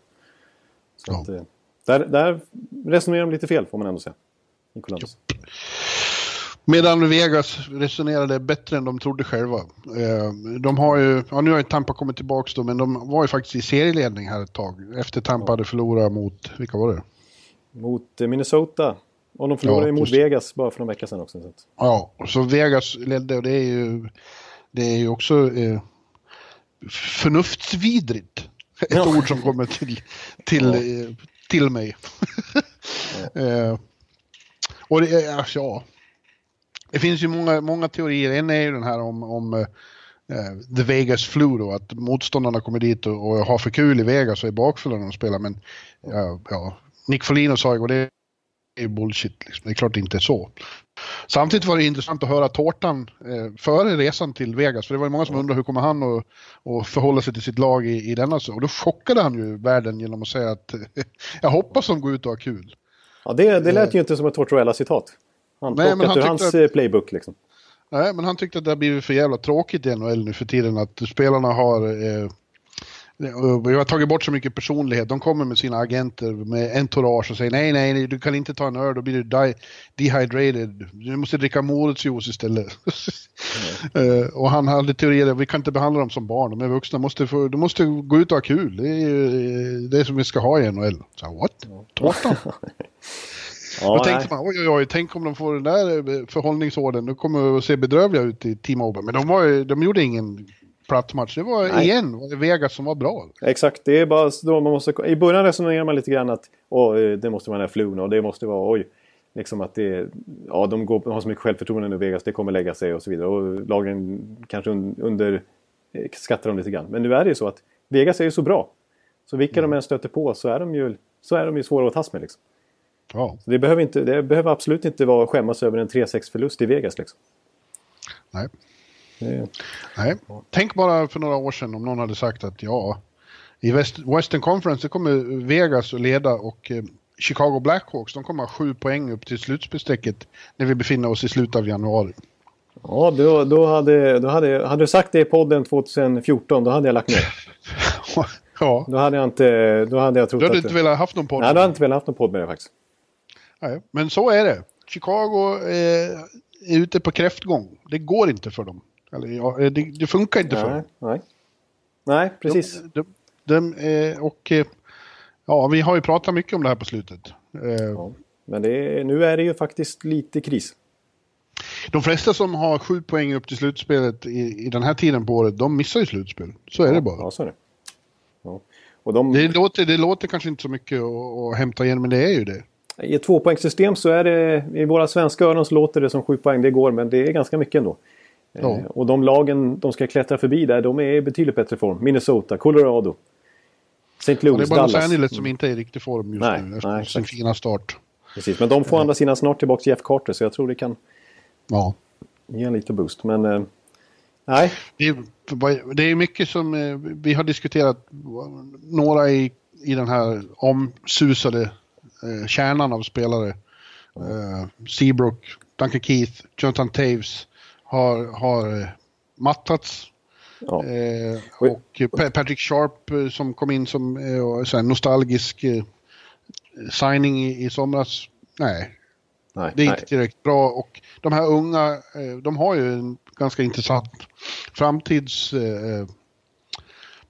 Så Ja. att, eh, där, där resonerar de lite fel får man ändå säga. i Columbus. Medan Vegas resonerade bättre än de trodde själva. Eh, de har ju, ja nu har ju Tampa kommit tillbaka då, men de var ju faktiskt i serieledning här ett tag. Efter Tampa hade förlorat mot, vilka var det? Mot Minnesota. Och de förlorade Ja, mot. Vegas bara för några veckor sedan också. Så Ja, så Vegas ledde och det är ju, det är ju också eh, förnuftsvidrigt. Ett Ja. ord som kommer till, till, Ja. eh, till mig. [LAUGHS] eh, och det är, alltså, ja. Det finns ju många, många teorier. En är ju den här om, om eh, eh, The Vegas Flu då, att motståndarna kommer dit och, och har för kul i Vegas och är bakfulla när de spelar. Men ja, ja. Nick Folino sa igår, det är bullshit. Liksom. Det är klart det inte är så. Samtidigt var det intressant att höra tårtan eh, före resan till Vegas. För det var ju många som undrade hur kommer han att, att förhålla sig till sitt lag i, i denna. Och då chockade han ju världen genom att säga att [LAUGHS] jag hoppas de går ut och har kul. ja, det, det lät ju inte som ett Tortorella-citat. Han Nej, men han ur hans att- eh, playbook liksom. Nej, men han tyckte att det har blivit för jävla tråkigt i NHL nu för tiden. Att spelarna har... Eh, vi har tagit bort så mycket personlighet. De kommer med sina agenter med entourage och säger nej, nej, nej, du kan inte ta en öl, då blir du di- dehydrated. Du måste dricka morotsjuice istället. [LAUGHS] Eh, och han hade teorier, vi kan inte behandla dem som barn, de är vuxna, måste få, de måste gå ut och ha kul. Det är ju det som vi ska ha i NHL. Så, what? Tårtan? [LAUGHS] Ja, Då tänkte man, oj oj oj, tänk om de får den där eh, förhållningsorden, nu kommer de att se bedrövliga ut i T-Mobile. Men de, var, de gjorde ingen platt match, det var Nej. igen var det Vegas som var bra. Exakt, det är bara då man måste... I början resonerar man lite grann att åh, det måste vara den här flun och det måste vara oj. Liksom att det... Ja, de, går, de har så mycket självförtroende nu Vegas, det kommer lägga sig och så vidare. Och lagen kanske un, under... eh, skattar dem lite grann. Men nu är det ju så att Vegas är ju så bra. Så vilka de än stöter på så är de ju, så är de ju svåra att tas med liksom. Ja, Så det behöver, inte, det behöver absolut inte vara skämmas över en 3-6 förlust i Vegas liksom. nej. Det, nej. Tänk bara för några år sedan om någon hade sagt att ja, i West, Western Conference kommer Vegas att leda och eh, Chicago Blackhawks de kommer ha sju poäng upp till slutspelsstrecket när vi befinner oss i slutet av januari. ja, då, då, hade, då hade, hade du sagt det i podden 2014 då hade jag lagt ner. [LAUGHS] ja, Då hade jag inte... Då hade jag trott du hade att... inte velat haft någon podd. Nej, då hade jag inte velat haft någon podd med det faktiskt. Nej, men så är det. Chicago eh, är ute på kräftgång. Det går inte för dem. Eller, ja, eh, det, det funkar inte för Nej, dem. nej. Nej, precis. De, de, de, eh, och eh, ja, vi har ju pratat mycket om det här på slutet. Ja. Men det nu är det ju faktiskt lite kris. De flesta som har sju poäng upp till slutspelet i, i den här tiden på året, de missar ju slutspel. Så är det bara. Ja, så är det. Ja. Och de, Det låter, det låter kanske inte så mycket att, att hämta igen, men det är ju det. I ett tvåpoängssystem så är det... I våra svenska öron så låter det som sju poäng. Det går, men det är ganska mycket ändå. Ja. Eh, Och de lagen de ska klättra förbi där, de är i betydligt bättre form. Minnesota, Colorado, St. Och det Louis, är bara Los Dallas. Angeles som inte är i riktig form just Nej, nu efter nej, sin fina start. Precis, men de får å andra sidan snart tillbaka Jeff Carter, så jag tror det kan Ja. ge en liten boost. Men eh, nej, Det är, det är mycket som eh, vi har diskuterat, några i, i den här omsusade eh, kärnan av spelare. Eh, Seabrook, Duncan Keith, Jonathan Taves har, har eh, mattats. ja. Eh, och eh, Pa- Patrick Sharp eh, som kom in som eh, så nostalgisk eh, signing i, i somras. Nej, nej, det är nej. inte tillräckligt bra och de här unga, eh, de har ju en ganska intressant framtids eh,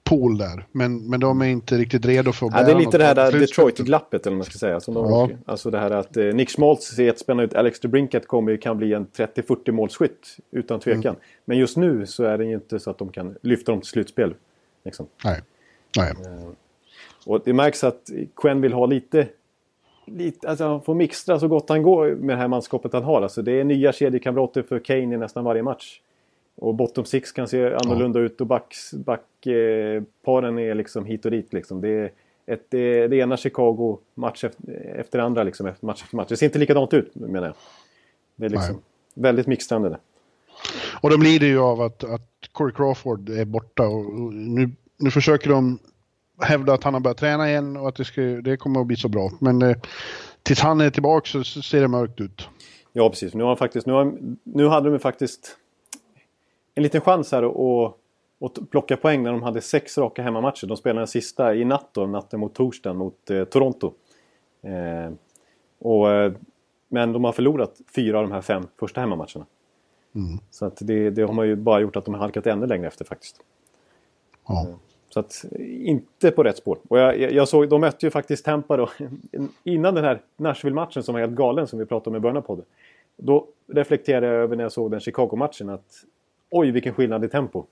pool där. Men, men de är inte riktigt redo för att Ja, det är lite det här. Detroit-glappet eller vad man ska säga. Som de, Ja. Alltså det här att eh, Nick Schmaltz ser ett spännande ut. Alex DeBrincat kommer, kan bli en 30-40 målskytt utan tvekan. Mm. Men just nu så är det ju inte så att de kan lyfta dem till slutspel. Liksom. Nej. Nej. Och det märks att Quen vill ha lite... lite alltså han får mixtra så gott han går med det här manskapet han har. Alltså det är nya kedjekamrater för Kane i nästan varje match. Och bottom six kan se annorlunda ut och backparen back, eh, paren är liksom hit och dit. Liksom. Det är ett, det, det ena Chicago match efter, efter andra, liksom, match efter match. Det ser inte likadant ut menar jag. Det är liksom Nej. väldigt mixtrande. Och de lider ju av att, att Corey Crawford är borta och och nu, nu försöker de hävda att han har börjat träna igen och att det, ska, det kommer att bli så bra. Men eh, tills han är tillbaka så, så ser det mörkt ut. Ja, precis. Nu, har han faktiskt, nu, har, nu hade de faktiskt en liten chans här att, att plocka poäng när de hade sex raka hemmamatcher. De spelade den sista i natt då, natten mot torsdagen mot eh, Toronto. Eh, och eh, men de har förlorat fyra av de här fem första hemmamatcherna. Mm. Så att det, det har man ju bara gjort att de har halkat ännu längre efter faktiskt. Ja. Så att inte på rätt spår. Och jag, jag såg, de mötte ju faktiskt Tampa då [LAUGHS] innan den här Nashville-matchen som var helt galen som vi pratade om i början av podden. Då reflekterade jag över när jag såg den Chicago-matchen att oj vilken skillnad i tempo.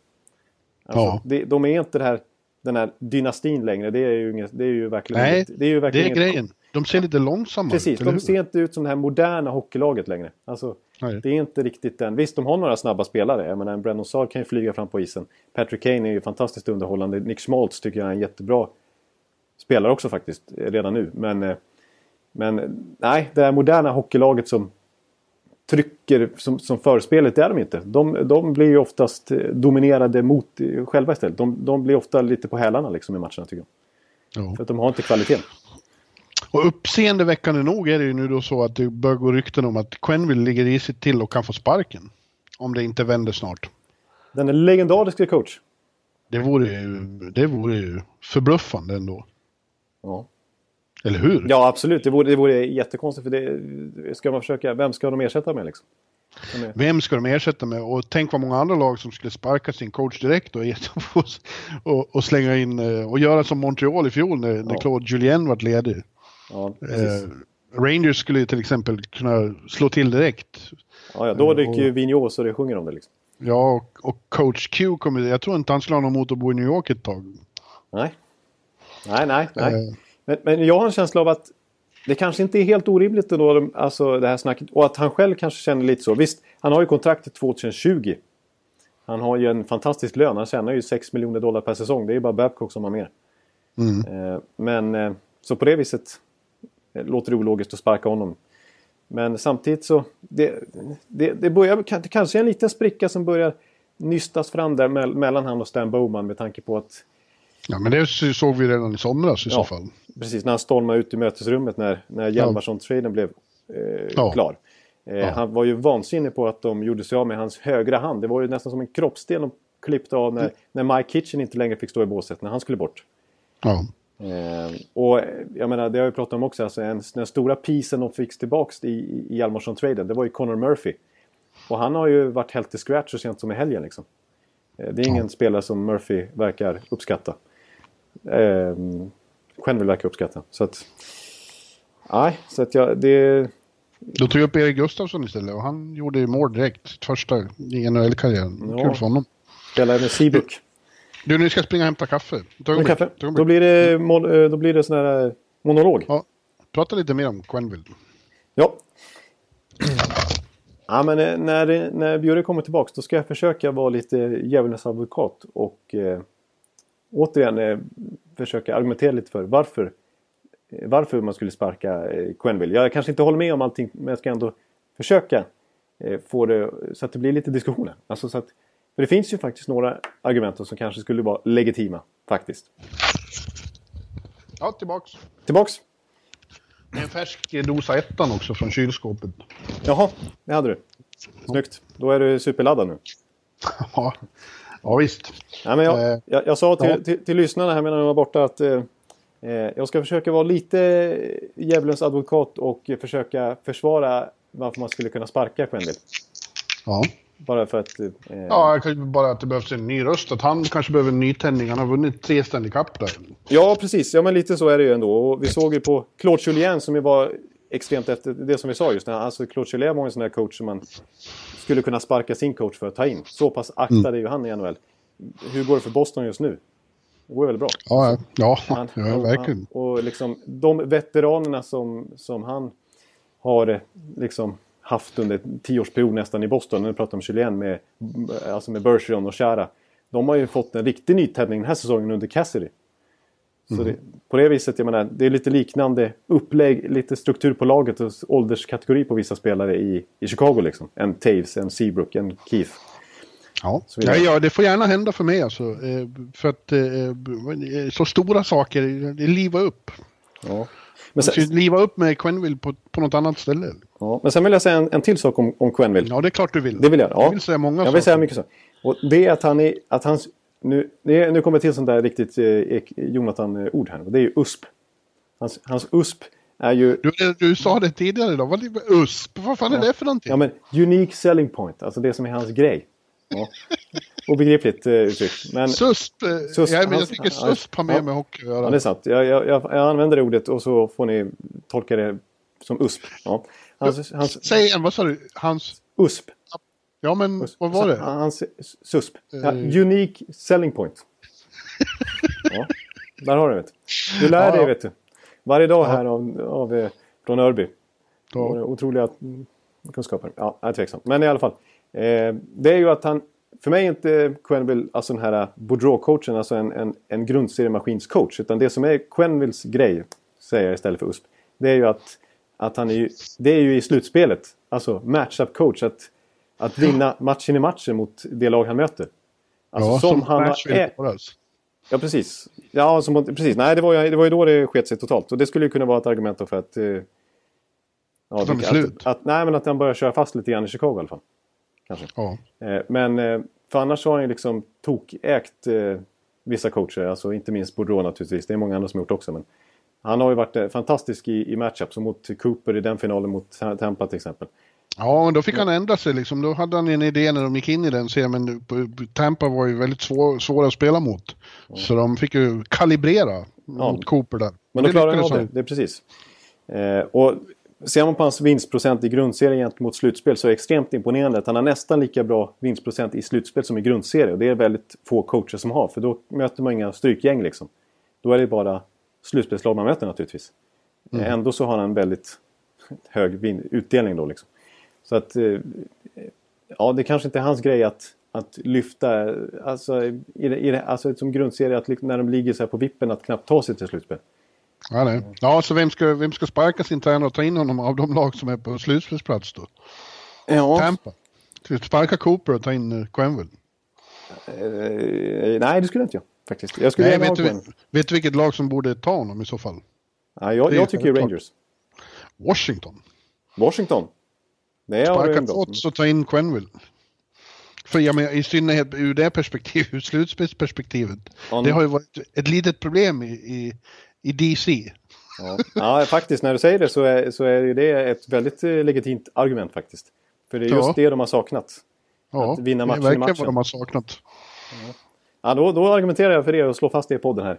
Alltså, Ja. det, de är inte det här, den här dynastin längre. Det är ju, inget, det är ju verkligen Nej, inget, det är ju Det verkligen är inget- grejen. De ser lite långsamma Precis, ut, de hur? ser inte ut som det här moderna hockeylaget längre. Alltså, Nej. det är inte riktigt den. Visst, de har några snabba spelare. Jag menar, en Brennan Saad kan ju flyga fram på isen. Patrick Kane är ju fantastiskt underhållande. Nick Schmaltz tycker jag är en jättebra spelare också faktiskt, redan nu. Men, eh, men nej, det här moderna hockeylaget som trycker som, som förspelet, det är de inte. De, de blir ju oftast eh, dominerade mot eh, själva istället. De, de blir ofta lite på hälarna liksom i matcherna tycker jag. Ja. För att de har inte kvaliteten. Och uppseendeväckande nog är det ju nu då så att det bör gå rykten om att Quenville ligger risigt till och kan få sparken. Om det inte vänder snart. Den är legendariske coach. Det vore ju, det vore ju förbluffande ändå. Ja. Eller hur? Ja, absolut. Det vore, det vore jättekonstigt. För det, ska man försöka, vem ska de ersätta med? Liksom? Är- Vem ska de ersätta med? Och tänk vad många andra lag som skulle sparka sin coach direkt [LAUGHS] och, och, och, slänga in eh, och göra som Montreal i fjol när, när Ja. Claude Julien var ledig. Ja. Eh, Rangers skulle ju till exempel kunna slå till direkt. ja, ja, då och- rycker ju Vigneault så det sjunger om det. Liksom. Ja, och, och coach Q kommer, jag tror inte han skulle ha någon emot att bo i New York ett tag. Nej. Nej, nej, nej. Eh, Men, men jag har en känsla av att det kanske inte är helt orimligt ändå, alltså det här snacket. Och att han själv kanske känner lite så. Visst, han har ju kontrakt till 2020. Han har ju en fantastisk lön. Han tjänar ju 6 miljoner dollar per säsong. Det är ju bara Babcock som har mer. mm. Eh, Men eh, så på det viset eh, låter det ologiskt att sparka honom. Men samtidigt så det, det, det börjar det kanske är en liten spricka som börjar nystas fram där mell- mellan han och Stan Bowman med tanke på att Ja, men det såg vi redan i somras i så Ja. fall. Precis när han stormade ut i mötesrummet när, när Hjalmarsson-traden blev eh, Ja. klar. Eh, Ja. Han var ju vansinnig på att de gjorde sig av med hans högra hand. Det var ju nästan som en kroppsdel de klippte av när, när Mike Kitchen inte längre fick stå i båset när han skulle bort. Ja. Eh, och eh, jag menar, det har vi pratat om också, alltså en, den stora pisen de fick tillbaks i, i Hjalmarsson-traden, det var ju Connor Murphy. Och han har ju varit helt till scratch så sent som i helgen liksom. Eh, det är ingen spelare som Murphy verkar uppskatta. Verkar uppskatta. Så att... Nej, så att jag, det... Då tog jag upp Erik Gustafsson istället och han gjorde ju mål direkt. Första i NHL-karriären. Ja. Kul för honom. Spelar med Seabrook. Du, nu ska jag springa och hämta kaffe. Ta Med kaffe. Ta Då blir det, mon- eh, då blir det sån här eh, monolog. Ja, prata lite mer om Quenville. Ja. [CLEARS THROAT] Ja, men eh, när, när Bjurre kommer tillbaks då ska jag försöka vara lite djävulens advokat och eh, återigen eh, försöka argumentera lite för varför, eh, varför man skulle sparka eh, Quenneville. Jag kanske inte håller med om allting men jag ska ändå försöka eh, få det så att det blir lite diskussioner. Alltså så att, för det finns ju faktiskt några argument som kanske skulle vara legitima faktiskt. Ja, tillbaks. Tillbaks! Med en färsk dosa ettan också från kylskåpet. Jaha, det hade du. Snyggt. Då är du superladdad nu. Ja, ja visst. Nej, men jag, Eh, jag, jag sa till, ja. till, till lyssnarna här medan jag var borta att eh, eh, jag ska försöka vara lite djävulens advokat och försöka försvara varför man skulle kunna sparka Quenneville. Ja. Bara för att... Eh, Ja, kanske bara att det behövs en ny röst. Att han kanske behöver en nytändning. Han har vunnit tre Stanley Cup där. ja, precis. Ja, men lite så är det ju ändå. Och vi såg ju på Claude Julien som ju var extremt efter det som vi sa just. Alltså Claude Julien var en sån där coach som man skulle kunna sparka sin coach för att ta in. Så pass aktad är ju han i NHL. Hur går det för Boston just nu? Det går väl bra? Ja, ja, Han- ja, verkligen. han- Och liksom de veteranerna som, som han har liksom haft under tioårsperiod nästan i Boston. Nu pratar om Julien med, alltså med Bergeron och Chara. De har ju fått en riktig nytändning den här säsongen under Cassidy. Så Mm. det, på det viset, jag menar, det är lite liknande upplägg, lite struktur på laget och ålderskategori på vissa spelare i, i Chicago liksom. En Taves, en Seabrook, en Keith. Ja. Så ja, ja, det får gärna hända för mig alltså. Eh, För att eh, så stora saker, det liva upp. Ja. Men Man ska sen, ju liva upp med Quenville på, på något annat ställe. ja, men sen vill jag säga en, en till sak om, om Quenneville. Ja, det är klart du vill. Det vill jag. Ja. Jag vill säga många Jag saker. vill säga mycket så. Och det är att han är... Att hans, nu, nu kommer till sånt där riktigt eh, Jonathan-ord här. Och det är ju USP. Hans, hans USP är ju... Du, du sa det tidigare idag, vad är USP? Vad fan är det för någonting? Ja, men unique selling point, alltså det som är hans grej. Ja. [LAUGHS] Obegripligt eh, uttryck. Men, SUSP, eh, SUSP, ja, men jag hans- tycker ja, SUSP har med ja. med hockey att ja, göra. det är sant. Jag, jag, jag, jag använder det ordet och så får ni tolka det som USP. Ja. Hans, hans Säg igen, vad sa du? Hans... USP. Ja men vad var det? Hans SUSP. Ja, Eh. unique selling point. [LAUGHS] ja, där har du det. du. Lär Ja, dig ja. vet du. Varje dag här av, av, eh, från Örby. Ja. Ja. Otroliga kunskaper. Ja, jag är tveksam. Men i alla fall. Eh, det är ju att han... För mig är inte Quenneville alltså den här Boudreau-coachen, alltså en, en, en grundseriemaskinscoach. Utan det som är Quennevilles grej, säger jag istället för USP. Det är ju att, att han är ju... Det är ju i slutspelet. Alltså matchup-coach. Att, att vinna matchen i matchen mot det lag han möter. Alltså ja, som, han har. Ja, precis. Ja, som, precis. Nej, det var, ju, det var ju då det sket sig totalt. Och det skulle ju kunna vara ett argument för att... Eh, ja, Att att, att, nej, men att han börjar köra fast lite grann i Chicago i alla fall. Kanske. Ja. Eh, men eh, för annars har han ju liksom tokägt eh, vissa coacher. Alltså inte minst Boudreau naturligtvis. Det är många andra som har gjort också. Men han har ju varit eh, fantastisk i, i matchup. Som mot Cooper i den finalen mot Tampa till exempel. Ja, men då fick han ändra sig liksom. Då hade han en idé när de gick in i den serien. Men Tampa var ju väldigt svår, svåra att spela mot. Så de fick ju kalibrera mot Cooper där. Men då klarar han av det. Det är precis. Eh, och ser man på hans vinstprocent i grundserien gentemot slutspel så är det extremt imponerande att han har nästan lika bra vinstprocent i slutspel som i grundserie. Och det är väldigt få coacher som har. För då möter man inga strykgäng liksom. Då är det bara slutspelslag man möter naturligtvis. Eh, Ändå så har han en väldigt hög utdelning då liksom. Så att... Eh, ja, det kanske inte är hans grej att, att lyfta... Alltså, i det, i det, alltså som grundserie att liksom när de ligger så här på vippen att knappt ta sig till slutspel. Ja, nej. ja, så vem ska, vem ska sparka sin tränare och ta in honom av de lag som är på slutspelsplats då? Ja. Tampa. Sparka Cooper och ta in eh, Quenville? Eh, nej, det skulle inte jag faktiskt. Jag skulle Nej, vet, du, vet du vilket lag som borde ta honom i så fall? Nej, jag, jag tycker. Rangers. Washington. Washington. Det du Sparka. Potts och ta in Quenville. För jag menar, i synnerhet ur det perspektivet, ur slutspelsperspektivet. Ja, Det har ju varit ett litet problem i, i, i DC. Ja. ja, faktiskt när du säger det så är, så är det ett väldigt eh, legitimt argument faktiskt. För det är just Ja. det de har saknat. Ja, Att vinna det matchen är i verkligen matchen. vad de har saknat. Ja, då, då argumenterar jag för det och slår fast det i podden här.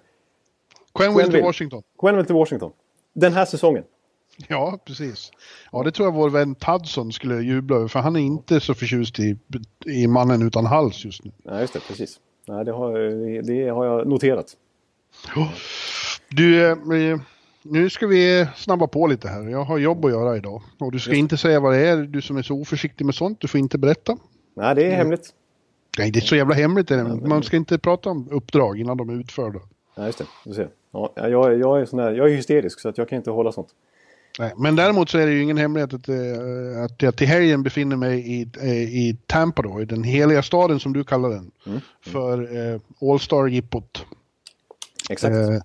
Quenville till Quenville. Washington. Quenneville till Washington. Den här säsongen. Ja, precis. Ja, det tror jag vår vän Tadson skulle jubla över, för han är inte så förtjust i, i mannen utan hals just nu. Nej, just det. Precis. Nej, det, har, det, har jag noterat. Du, eh, nu ska vi snabba på lite här. Jag har jobb att göra idag. Och du ska inte säga vad det är, du som är så oförsiktig med sånt. Du får inte berätta. Nej, det är hemligt. Nej, det är så jävla hemligt. är det. Man ska inte prata om uppdrag innan de är utförda. Nej, just det. Du ser. Ja, jag, jag, är sån där, jag är hysterisk så att jag kan inte hålla sånt. Nej, men däremot så är det ju ingen hemlighet att, eh, att jag till helgen befinner mig i, eh, i Tampa då, i den heliga staden som du kallar den. För eh, All-Star-jippot. Exakt. Eh,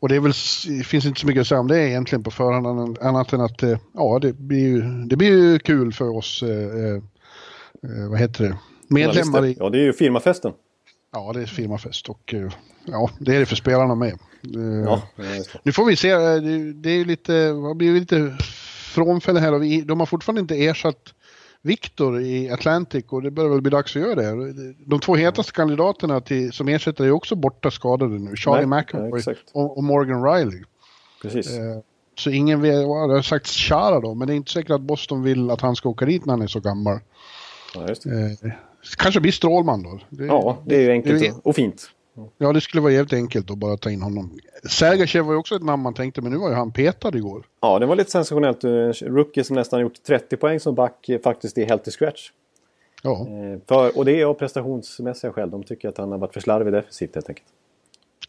och det är väl, det finns inte så mycket att säga om det egentligen på förhand annat än att eh, ja, det blir ju, det blir ju kul för oss, eh, eh, vad heter det, medlemmar i, Ja, det är ju firmafesten. ja det är firmafest och ja, det är det för spelarna med. Ja, ja. Nu får vi se, eh, det, är lite, vad blir lite frånfälle här och de har fortfarande inte ersatt Victor i Atlantic och det börjar väl bli dags att göra det. De två hetaste kandidaterna till, som ersättare är också borta skadade nu. Charlie McAvoy ja, och, och Morgan Riley. Precis. Eh, Så ingen vet, det har sagt Chara då, men det är inte säkert att Boston vill att han ska åka dit när han är så gammal. Ja. Eh, kanske blir Strålman då. Det, ja, det är ju enkelt det- och fint. Ja, det skulle vara jävligt enkelt att bara ta in honom. Sergachev var ju också ett namn man tänkte, men nu var ju han petad igår. Ja, det var lite sensationellt. En rookie som nästan gjort 30 poäng som back eh, faktiskt är helt i scratch. Ja. Eh, för, och det är av prestationsmässiga skäl. De tycker att han har varit för slarvig defensivt helt enkelt.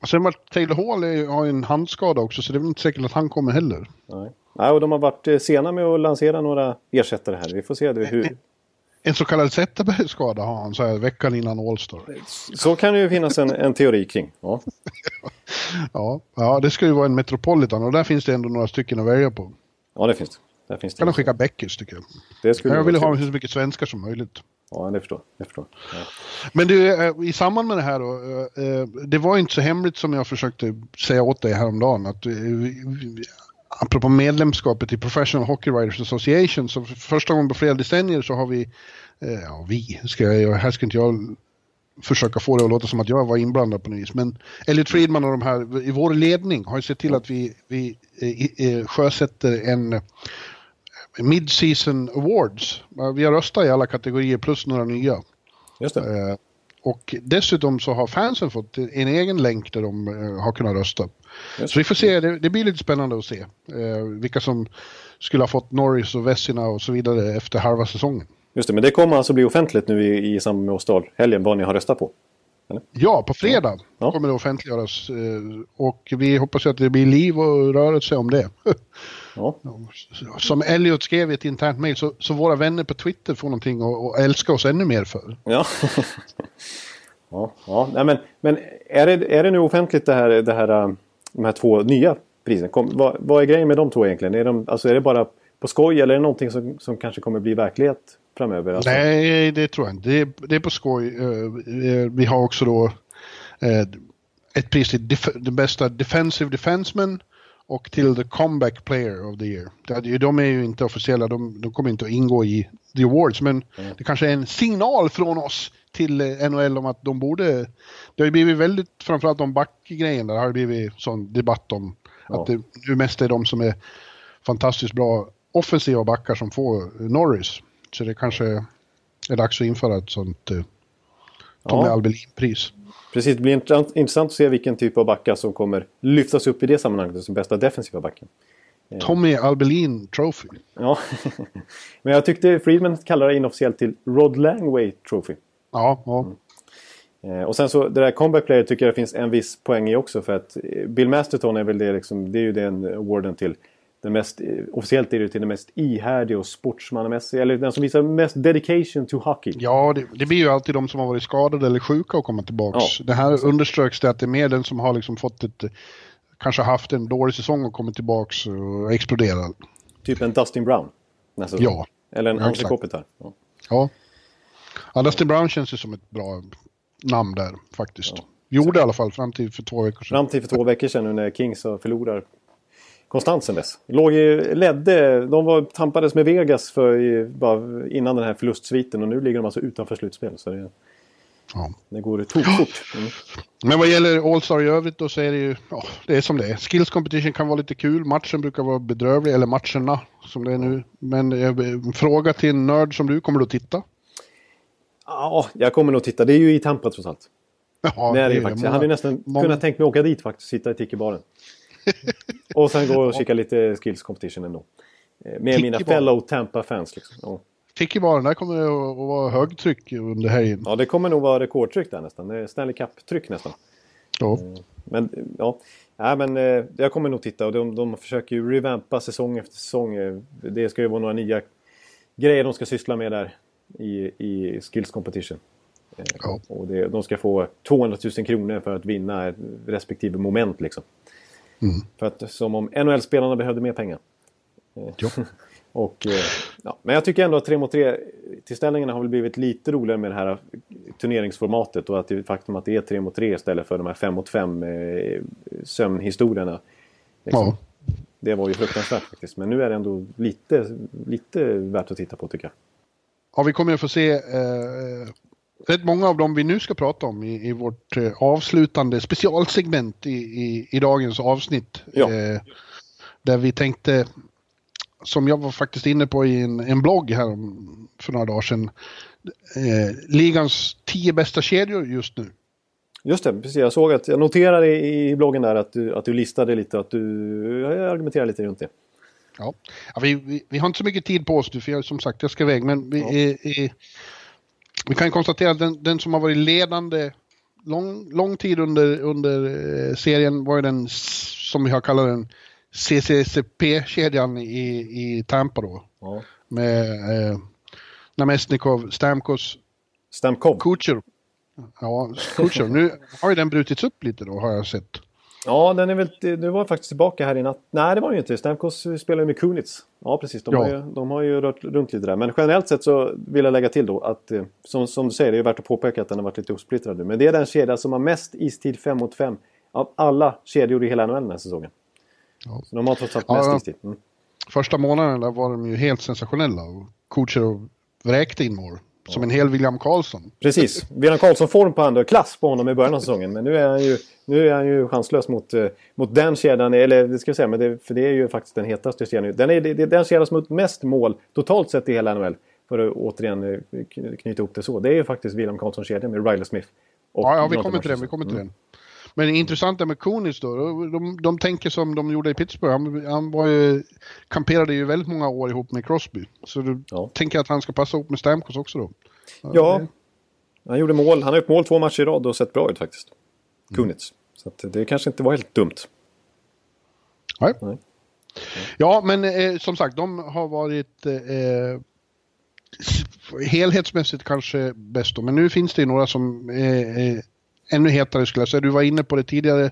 Sen var Taylor Hall är, har ju en handskada också, så det är väl inte säkert att han kommer heller. Nej. Nej, och de har varit eh, sena med att lansera några ersättare här. Vi får se hur... En så kallad Zetterberg-skada har han så här veckan innan All-Star. Så kan det ju finnas en, en teori kring. Ja. [LAUGHS] Ja, ja, det ska ju vara en Metropolitan och där finns det ändå några stycken att välja på. ja, det finns det. Där finns det. Kan de skicka Beckers tycker jag. Det skulle Jag vill ha så mycket svenskar som möjligt. Ja, det förstår jag. förstår. Ja. Men du, eh, i samband med det här då. eh, eh, Det var inte så hemligt som jag försökte säga åt dig häromdagen. Att apropå medlemskapet i Professional Hockey Writers Association, så för första gången på flera decennier så har vi, eh, ja vi, ska jag, här ska inte jag försöka få det att låta som att jag var inblandad på något vis, men Elliot Friedman och de här i vår ledning har ju sett till att vi, vi eh, eh, sjösätter en eh, Mid-Season Awards. Vi har röstat i alla kategorier plus några nya. Just det. Eh, och dessutom så har fansen fått en egen länk där de har kunnat rösta. Så vi får se, det, det blir lite spännande att se eh, vilka som skulle ha fått Norris och Vessina och så vidare efter halva säsongen. Just det, men det kommer alltså bli offentligt nu i, i samband med Åstad-helgen vad ni har röstat på. Ja, på fredag Ja. kommer det offentliggöras eh, och vi hoppas ju att det blir liv och rörelse om det. [LAUGHS] Ja, Som Elliot skrev i ett internt mejl så, så våra vänner på Twitter får någonting att, att älska oss ännu mer för. ja. [LAUGHS] ja, ja. Nej, men, men är, det, är det nu offentligt det här, det här, äh, de här två nya priserna? Kom, vad, vad är grejen med de två egentligen? Är, de, alltså, är det bara på skoj eller är det någonting som, som kanske kommer bli verklighet framöver? Alltså, Nej, det tror jag inte. Det är, det är på skoj. Eh, eh, vi har också då eh, ett pris till def den bästa defensive defenseman och till the comeback player of the year. De är ju inte officiella, de, de kommer inte att ingå i the awards, men det kanske är en signal från oss till eh, NHL om att de borde... Det har ju blivit väldigt, framförallt om backgrejen, där har det blivit sån debatt om Ja. att det nu mest är de som är fantastiskt bra offensiva backar som får Norris. Så det kanske är dags att införa ett sånt eh, Tommy Ja. Albelin-pris. Precis, det blir intressant, intressant att se vilken typ av backar som kommer lyftas upp i det sammanhanget som bästa defensiva backen. Tommy Albelin Trophy. Ja, [LAUGHS] men jag tyckte Friedman kallade det inofficiellt till Rod Langway Trophy. Ja, ja. Eh, och sen så det där comeback player tycker jag det finns en viss poäng i också för att eh, Bill Masterton är väl det liksom, det är ju den awarden till den mest, eh, officiellt är det till den mest ihärdiga och sportsmannamässiga, eller den som visar mest dedication to hockey. ja det, det blir ju alltid de som har varit skadade eller sjuka och komma tillbaks. Det här underströks det att det är mer den som har liksom fått ett, eh, kanske haft en dålig säsong och kommit tillbaks och exploderat. Typ en Dustin Brown. nästa. Ja. Eller en Ja, Anse. Kopitar. Ja. Ja. ja, Dustin Brown känns ju som ett bra namn där faktiskt. Gjorde i alla fall fram till för två veckor sedan. Fram till för två veckor sedan nu när Kings förlorar konstant sen dess. Låg i, ledde, de var, tampades med Vegas för, bara innan den här förlustsviten och nu ligger de alltså utanför slutspel. Så det, Ja. det går tokfort. Mm. Men vad gäller All-Star i övrigt då så är det ju, ja, det är som det är. Skills competition kan vara lite kul, matchen brukar vara bedrövlig, eller matcherna som det är nu. Men eh, en fråga till en nörd som du, kommer du att titta? Ja, jag kommer nog titta. Det är ju i Tampa trots allt. Ja, det är det ju faktiskt. många- Jag hade nästan många- kunnat tänkt mig åka dit faktiskt. Sitta i Tiki-baren. [LAUGHS] och sen gå och kika lite Skills competition ändå. Eh, Med mina fellow Tampa-fans. Liksom. Ja. Tiki-baren, där kommer det att att vara högtryck under helgen. ja, det kommer nog vara rekordtryck där nästan. Det är Stanley Cup-tryck nästan. Ja. Men ja, ja men, eh, jag kommer nog titta och de, de försöker ju revampa säsong efter säsong. Eh, Det ska ju vara några nya grejer de ska syssla med där i, i Skills Competition. Eh, Ja. Och det, de ska få 200 000 kronor för att vinna respektive moment. Liksom. Mm. För att, som om NHL-spelarna behövde mer pengar. Ja. [LAUGHS] Och, eh, ja, men jag tycker ändå att 3 mot 3 tillställningarna har väl blivit lite roligare med det här turneringsformatet och att det faktum att det är 3 mot 3 istället för de här 5 mot 5 eh, sömnhistorierna. Liksom. Ja. Det var ju fruktansvärt faktiskt. Men nu är det ändå lite, lite värt att titta på tycker jag. ja, vi kommer att få se eh, rätt många av dem vi nu ska prata om i, i vårt eh, avslutande specialsegment i, i, i dagens avsnitt. Ja. Eh, där vi tänkte, som jag var faktiskt inne på i en, en blogg här om, för några dagar sedan, eh, ligans tio bästa kedjor just nu. Just det, precis. Jag såg att jag noterade i, bloggen där att du, att du listade lite att du argumenterade lite runt det. Ja. Ja, vi, vi, vi har inte så mycket tid på oss nu, för jag, som sagt, jag ska iväg. Men vi, Ja. eh, eh, vi kan konstatera att den, den som har varit ledande lång, lång tid under, under eh, serien var ju den, som vi har kallat den, CCCP-kedjan i, i Tampa då. Ja. Med eh, Namestnikov, Stamkos, Stamkov. Kucher. Ja, Kucher. Nu har ju den brutits upp lite då, har jag sett. Ja, den är väl, du var faktiskt tillbaka här i natt. Nej, det var den ju inte. Stamkos spelar ju med Kunitz. Ja, precis. De, Ja. Har ju, de har ju rört runt lite där. Men generellt sett så vill jag lägga till då att, eh, som, som du säger, det är värt att påpeka att den har varit lite uppsplittrad nu. Men det är den kedja som har mest istid 5 mot 5 av alla kedjor i hela NHL den här säsongen. Ja. Så de har trots allt mest ja, istid. Mm. Första månaden där var de ju helt sensationella och coacher vräkte in mål. Som en hel William Karlsson. Precis. William Karlsson-form på andra klass på honom i början av säsongen. Men nu är han ju, nu är han ju chanslös mot, uh, mot den kedjan. Eller det ska jag säga, men det, för det är ju faktiskt den hetaste kedjan. Den är, det, den kedjan som har mest mål totalt sett i hela NHL. För att återigen uh, knyta ihop det så. Det är ju faktiskt William Karlsson-kedjan med Riley Smith. ja, ja, vi kommer till den. Vi kommer till mm. den. Men intressant det med Kunis då. De, de tänker som de gjorde i Pittsburgh. Han, han var ju, kamperade ju väldigt många år ihop med Crosby. Så du ja. tänker att han ska passa ihop med Stamkos också då? Ja, han gjorde mål. Han har gjort mål två matcher i rad och sett bra ut faktiskt. Kunitz. Så det kanske inte var helt dumt. Nej. Nej. Ja, men eh, som sagt, de har varit eh, helhetsmässigt kanske bäst då. Men nu finns det ju några som är ännu hetare skulle jag säga. Du var inne på det tidigare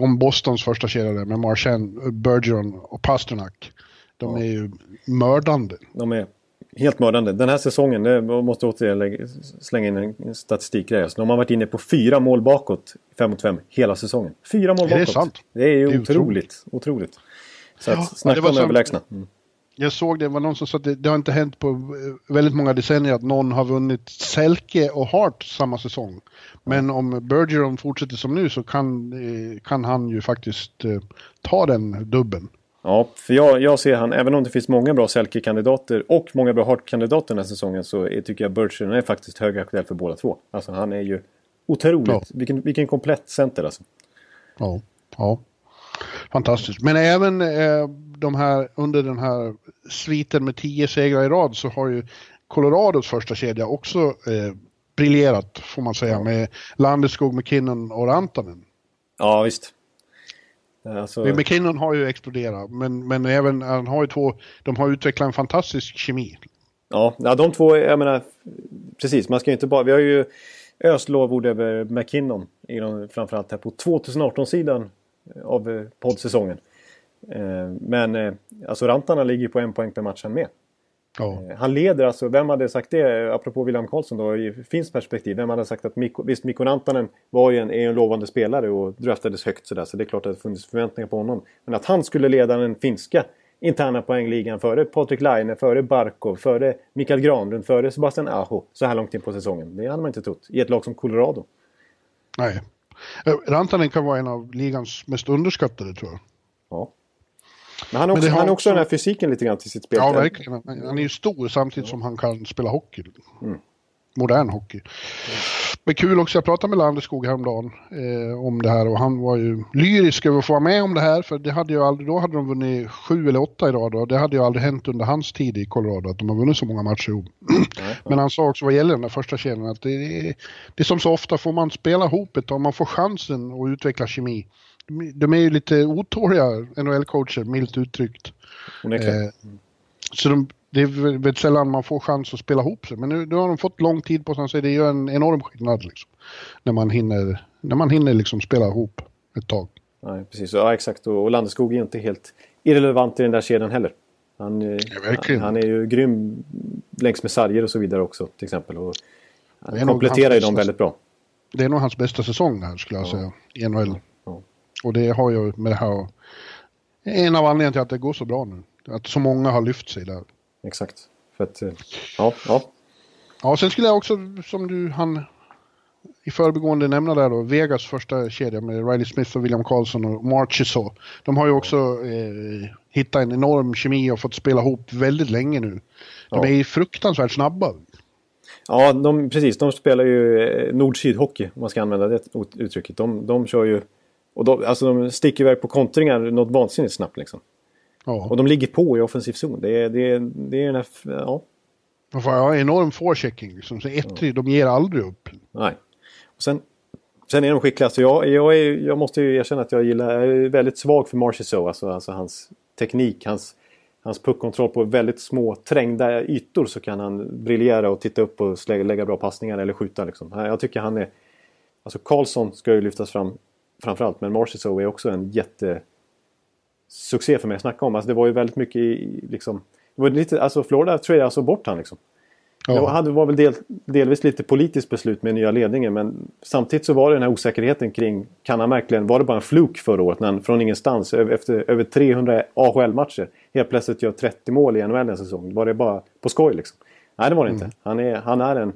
om Bostons första kedja med Marchand, Bergeron och Pasternak. De är ju mördande. De är helt mördande. Den här säsongen, det måste återigen slänga in en statistikgrej. Alltså, de har varit inne på fyra mål bakåt, 5 mot 5, hela säsongen. Fyra mål bakåt. Det är sant. Det är ju det är otroligt. otroligt. otroligt. Så att, ja, snacka om överlägsna. Mm. Jag såg det, var någon som sa att det, det, har inte hänt på eh, väldigt många decennier att någon har vunnit Selke och Hart samma säsong. Men om Bergeron fortsätter som nu så kan, eh, kan han ju faktiskt eh, ta den dubben. Ja, för jag, jag ser han, även om det finns många bra Selke-kandidater och många bra Hart-kandidater den här säsongen så är, tycker jag Bergeron är faktiskt högaktuell för båda två. Alltså han är ju otroligt, ja. vilken, vilken komplett center alltså. Ja, ja. Fantastiskt. Men även eh, de här, under den här sviten med tio segrar i rad så har ju Colorados första kedja också eh, briljerat får man säga med Landeskog, McKinnon och Rantanen. Ja visst. Alltså... McKinnon har ju exploderat men, men även han har ju två, de har utvecklat en fantastisk kemi. Ja, ja de två, jag menar precis, man ska ju inte bara, vi har ju öst lovord över McKinnon i de, framförallt här på 2018-sidan av eh, poddsäsongen. Eh, men eh, alltså Rantarna ligger på en poäng per match med. Ja. Han leder alltså, vem hade sagt det, apropå William Karlsson då, i finns perspektiv. Vem hade sagt att Mikko, visst Mikko Rantanen var ju en, är en lovande spelare och draftades högt sådär. Så det är klart att det funnits förväntningar på honom. Men att han skulle leda den finska interna poängligan före Patrik Laine, före Barkov, före Mikael Granlund, före Sebastian Aho så här långt in på säsongen. Det hade man inte trott i ett lag som Colorado. Nej, Rantanen kan vara en av ligans mest underskattade tror jag. Ja. Men han, också, han är också den här fysiken lite grann till sitt spel. Ja, verkligen. Han är ju stor samtidigt som han kan spela hockey. Mm. Modern hockey. Men kul också, jag pratade med Landeskog häromdagen eh, om det här och han var ju lyrisk över att få vara med om det här för det hade ju aldrig, då hade de vunnit sju eller åtta i rad och det hade ju aldrig hänt under hans tid i Colorado att de har vunnit så många matcher ihop. Men han sa också vad gäller den där första kedjan att det är, det är som så ofta får man spela ihop ett tag, man får chansen att utveckla kemi. De är ju lite otåliga NHL-coacher, milt uttryckt. Eh, så de, det är väl sällan man får chans att spela ihop sig. Men nu, nu har de fått lång tid på sig, så det gör en enorm skillnad. Liksom, när man hinner, när man hinner liksom spela ihop ett tag. Nej, precis. Ja, exakt. Och Landeskog är inte helt irrelevant i den där kedjan heller. Han, eh, ja, han, är ju grym längs med sarger och så vidare också till exempel. Och han kompletterar ju dem väldigt bra. Det är nog hans bästa säsong här skulle jag ja. säga i NHL. Och det har ju med det här en av anledningarna till att det går så bra nu. Att så många har lyft sig där exakt. För att, eh, ja, ja. Ja, sen skulle jag också, som du han i förbigående nämna där då, Vegas första kedja med Riley Smith och William Karlsson och Marchessault. De har ju också eh, hittat en enorm kemi och fått spela ihop väldigt länge nu. De ja. är fruktansvärt snabba. Ja, de, precis. De spelar ju eh, nord-syd-hockey, om man ska använda det uttrycket. De, de kör ju... Och de, alltså de sticker iväg på kontringar något vansinnigt snabbt liksom. Ja. Och de ligger på i offensiv zon. Det är, det är, det är den här, ja. De ha enorm forechecking. Liksom. Så ett, ja. De ger aldrig upp. Nej. Och sen, sen är de skickliga. Så jag, jag, är, jag måste ju erkänna att jag gillar, jag är väldigt svag för Marchessault. Alltså, alltså hans teknik, hans, hans puckkontroll på väldigt små trängda ytor så kan han briljera och titta upp och lägga bra passningar eller skjuta. Liksom. Jag tycker han är... Alltså Karlsson ska ju lyftas fram framförallt men Marchessault är också en jätte succé för mig att snacka om. Alltså det var ju väldigt mycket i, liksom... Det var lite, alltså Florida tradade alltså bort han liksom. Ja. Det hade, var väl del, delvis lite politiskt beslut med nya ledningen men samtidigt så var det den här osäkerheten kring kan han verkligen, var det bara en fluk förra året när han från ingenstans efter över 300 AHL-matcher helt plötsligt gör 30 mål i NHL en säsong. Var det bara på skoj liksom? Nej det var det mm. inte. Han är, han är en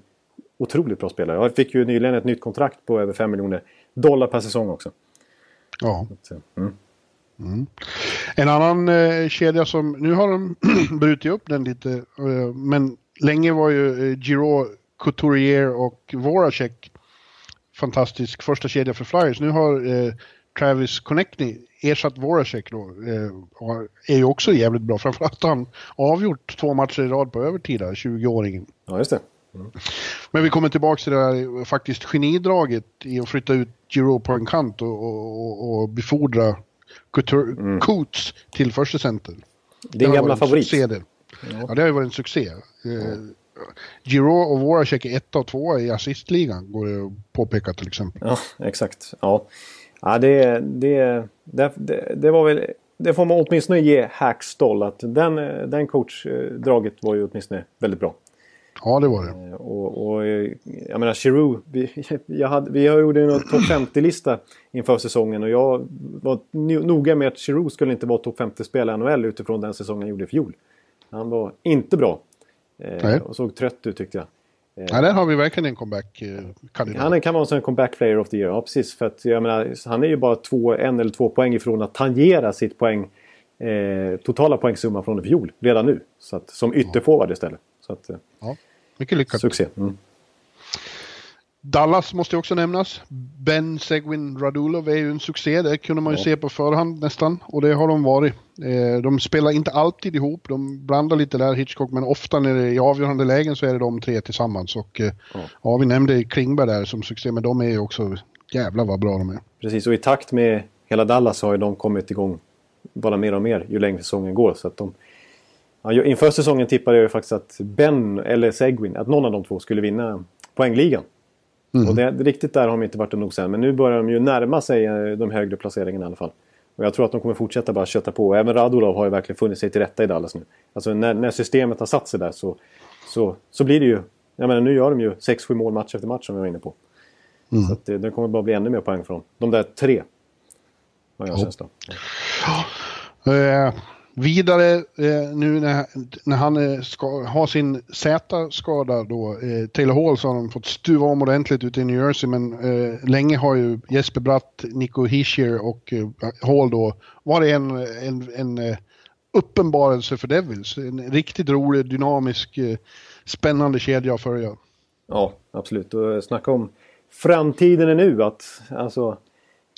otroligt bra spelare. Jag fick ju nyligen ett nytt kontrakt på över 5 miljoner dollar per säsong också. Ja. Mm. Mm. En annan eh, kedja som, nu har de [CLEARS THROAT] brutit upp den lite, eh, men länge var ju eh, Giro, Couturier och Voracek fantastisk första kedja för Flyers. Nu har eh, Travis Connectney ersatt Voracek då. Eh, är ju också jävligt bra. Framförallt har han avgjort två matcher i rad på övertid 20-åringen. Ja, just det. Mm. Men vi kommer tillbaka till det där faktiskt genidraget i att flytta ut Giro på en kant och, och, och befordra Couture, mm. Coots till första center. Din gamla favorit. Ja. ja, det har ju varit en succé. Eh, Giro och Voracek är etta och tvåa i assistligan, går det att påpeka till exempel. Ja, exakt. Ja, ja det, det, det, det, var väl... Det får man åtminstone ge Hackstall att den, den coachdraget var ju åtminstone väldigt bra. Ja, det var det. Eh, och, och jag menar, Giroud. Vi, [LAUGHS] jag hade, vi gjorde en topp 50-lista inför säsongen och jag var noga med att Giroud skulle inte vara topp 50-spelare i NHL utifrån den säsongen han gjorde i fjol. Han var inte bra. Eh, och såg trött ut tyckte jag. Eh, ja, där har vi verkligen en comeback-kandidat. Han kan vara en sån comeback player of the year. Ja, precis. För att, jag menar, han är ju bara två, en eller två poäng ifrån att tangera sitt poäng, eh, totala poängsumma från i fjol redan nu. Så att, som ytterforward istället. Så att, eh, ja, mycket lyckat. Succé. Mm. Dallas måste också nämnas. Ben Seguin Radulov är ju en succé. Det kunde man ju ja. se på förhand nästan. Och det har de varit. Eh, de spelar inte alltid ihop. De blandar lite där Hitchcock. Men ofta när det är i avgörande lägen så är det de tre tillsammans. Och eh, ja. ja, vi nämnde Klingberg där som succé. Men de är ju också jävla vad bra de är. Precis, och i takt med hela Dallas har ju de kommit igång bara mer och mer ju längre säsongen går. Så att de, ja, inför säsongen tippade jag ju faktiskt att Ben eller Seguin, att någon av de två skulle vinna poängligan. Mm. Och det, riktigt där har de inte varit nog sen. Men nu börjar de ju närma sig eh, de högre placeringarna i alla fall. Och jag tror att de kommer fortsätta bara kötta på. Även Radulov har ju verkligen funnit sig till rätta i Dallas nu. Alltså när, när systemet har satt sig där så, så, så blir det ju... Jag menar nu gör de ju 6-7 mål match efter match som vi var inne på. Mm. Så att det, kommer bara bli ännu mer poäng från de där tre. Har jag oh. känsla ja. uh, Vidare eh, nu när, när han eh, ska, har sin Z-skada då, eh, Taylor Hall så har de fått stuva om ordentligt ute i New Jersey men eh, länge har ju Jesper Bratt, Nico Hischier och eh, Hall då varit en, en, en eh, uppenbarelse för Devils. En riktigt rolig, dynamisk, eh, spännande kedja att följa. Ja, absolut. Och eh, snacka om framtiden är nu. Att, alltså,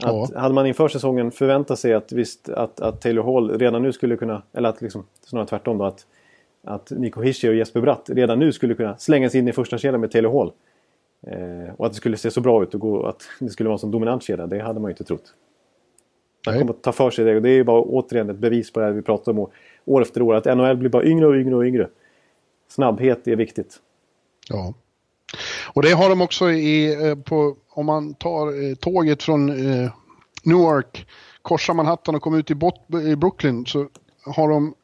att, ja. Hade man inför säsongen förväntat sig att, visst, att, att Taylor Hall redan nu skulle kunna, eller att liksom, snarare tvärtom då, att, att Nico Hischi och Jesper Bratt redan nu skulle kunna slängas in i första kedjan med Taylor Hall. Eh, och att det skulle se så bra ut och gå, att det skulle vara en sån dominant kedja, det hade man ju inte trott. Han kommer att ta för sig det och det är ju bara återigen ett bevis på det här vi pratar om år efter år. Att NHL blir bara yngre och yngre och yngre. Snabbhet är viktigt. Ja. Och det har de också i, eh, på, om man tar eh, tåget från eh, Newark, korsar Manhattan och kommer ut i, bot, i Brooklyn så har de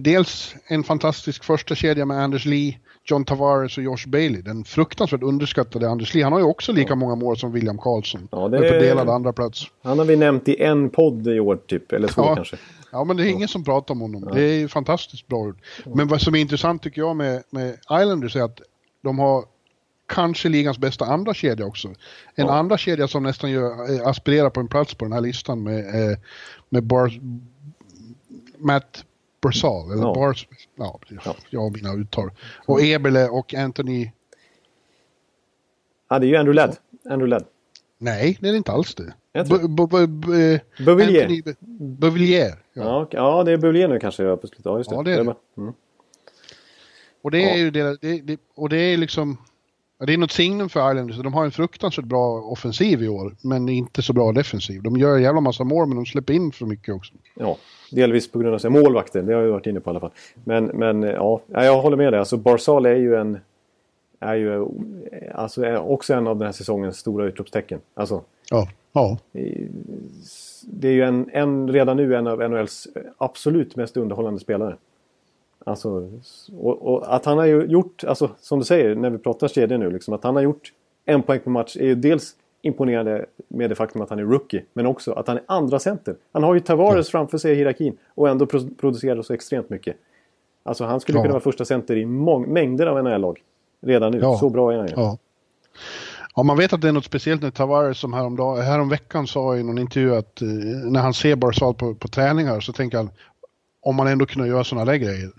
dels en fantastisk första kedja med Anders Lee, John Tavares och Josh Bailey. Den fruktansvärt underskattade Anders Lee. Han har ju också lika många mål som William Karlsson. Ja, det är på delad andra plats. Han har vi nämnt i en podd i år typ, eller två ja. kanske. Ja, men det är ingen som pratar om honom. Ja. Det är fantastiskt bra. Men vad som är intressant tycker jag med, med Islanders är att de har kanske ligans bästa andra kedja också. En ja. andra kedja som nästan gör, eh, aspirerar på en plats på den här listan med, eh, med Bar, Matt Barzal, eller ja. Bars, ja, ja. jag och mina uttal. Och Eberle och Anthony... Ja, det är ju Andrew Ladd. Andrew Ladd. Nej, det är inte alls det. Bouvillier. Bouvillier. Ja. Ja, det är Bouvillier nu kanske. Ja, just det. Ja, det är det. Mm. Och det är ju det, det, det, och det är liksom det är något signum för Islanders. De har en fruktansvärt bra offensiv i år, men inte så bra defensiv. De gör en jävla massa mål, men de släpper in för mycket också. Ja, delvis på grund av sig målvakten. Det har jag varit inne på i alla fall. Men, men ja, jag håller med dig. Alltså Barzal är ju en... Är ju alltså, är också en av den här säsongens stora utropstecken. Alltså, ja. ja. Det är ju en, en, redan nu en av NHLs absolut mest underhållande spelare. Alltså, och, och, att han har gjort, alltså, som du säger när vi pratar kedjor nu, liksom, att han har gjort en poäng per match är ju dels imponerande med det faktum att han är rookie. Men också att han är andra center. Han har ju Tavares ja. framför sig i hierarkin och ändå producerar så extremt mycket. Alltså han skulle ja. kunna vara första center i mängder av NHL-lag. Redan nu. Ja. Så bra är han ju. Ja. ja, man vet att det är något speciellt när Tavares som häromdag, häromveckan sa i någon intervju att eh, när han ser Barzal på, på träningar så tänker han om man ändå kunde göra sådana där grejer.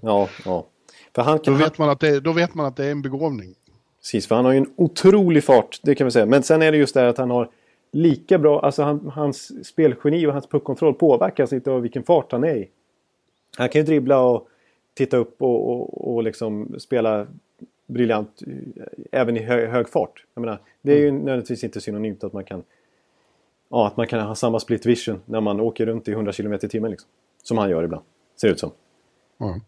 Ja, ja. För han då, vet man att det, då vet man att det är en begåvning. Precis, för han har ju en otrolig fart, det kan vi säga. Men sen är det just det att han har lika bra, alltså han, hans spelgeni och hans puckkontroll påverkas inte av vilken fart han är i. Han kan ju dribbla och titta upp och, och, och liksom spela briljant även i hög, hög fart. Menar, det är ju mm. nödvändigtvis inte synonymt att man kan ja, att man kan ha samma split vision när man åker runt i 100 km i timmen. Liksom, som han gör ibland, ser det ut som. Ja.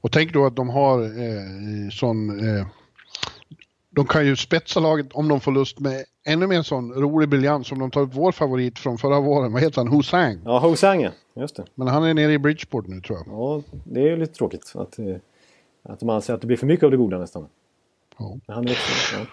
Och tänk då att de har eh, sån eh, de kan ju spetsa laget om de får lust med ännu mer sån rolig briljans som de tar upp vår favorit från förra våren. Vad heter han? Husang? Ja, Husang ja. Just det. Men han är nere i Bridgeport nu tror jag. Ja, det är ju lite tråkigt att, eh, att de anser att det blir för mycket av det goda nästan. Ja. Han är också, ja.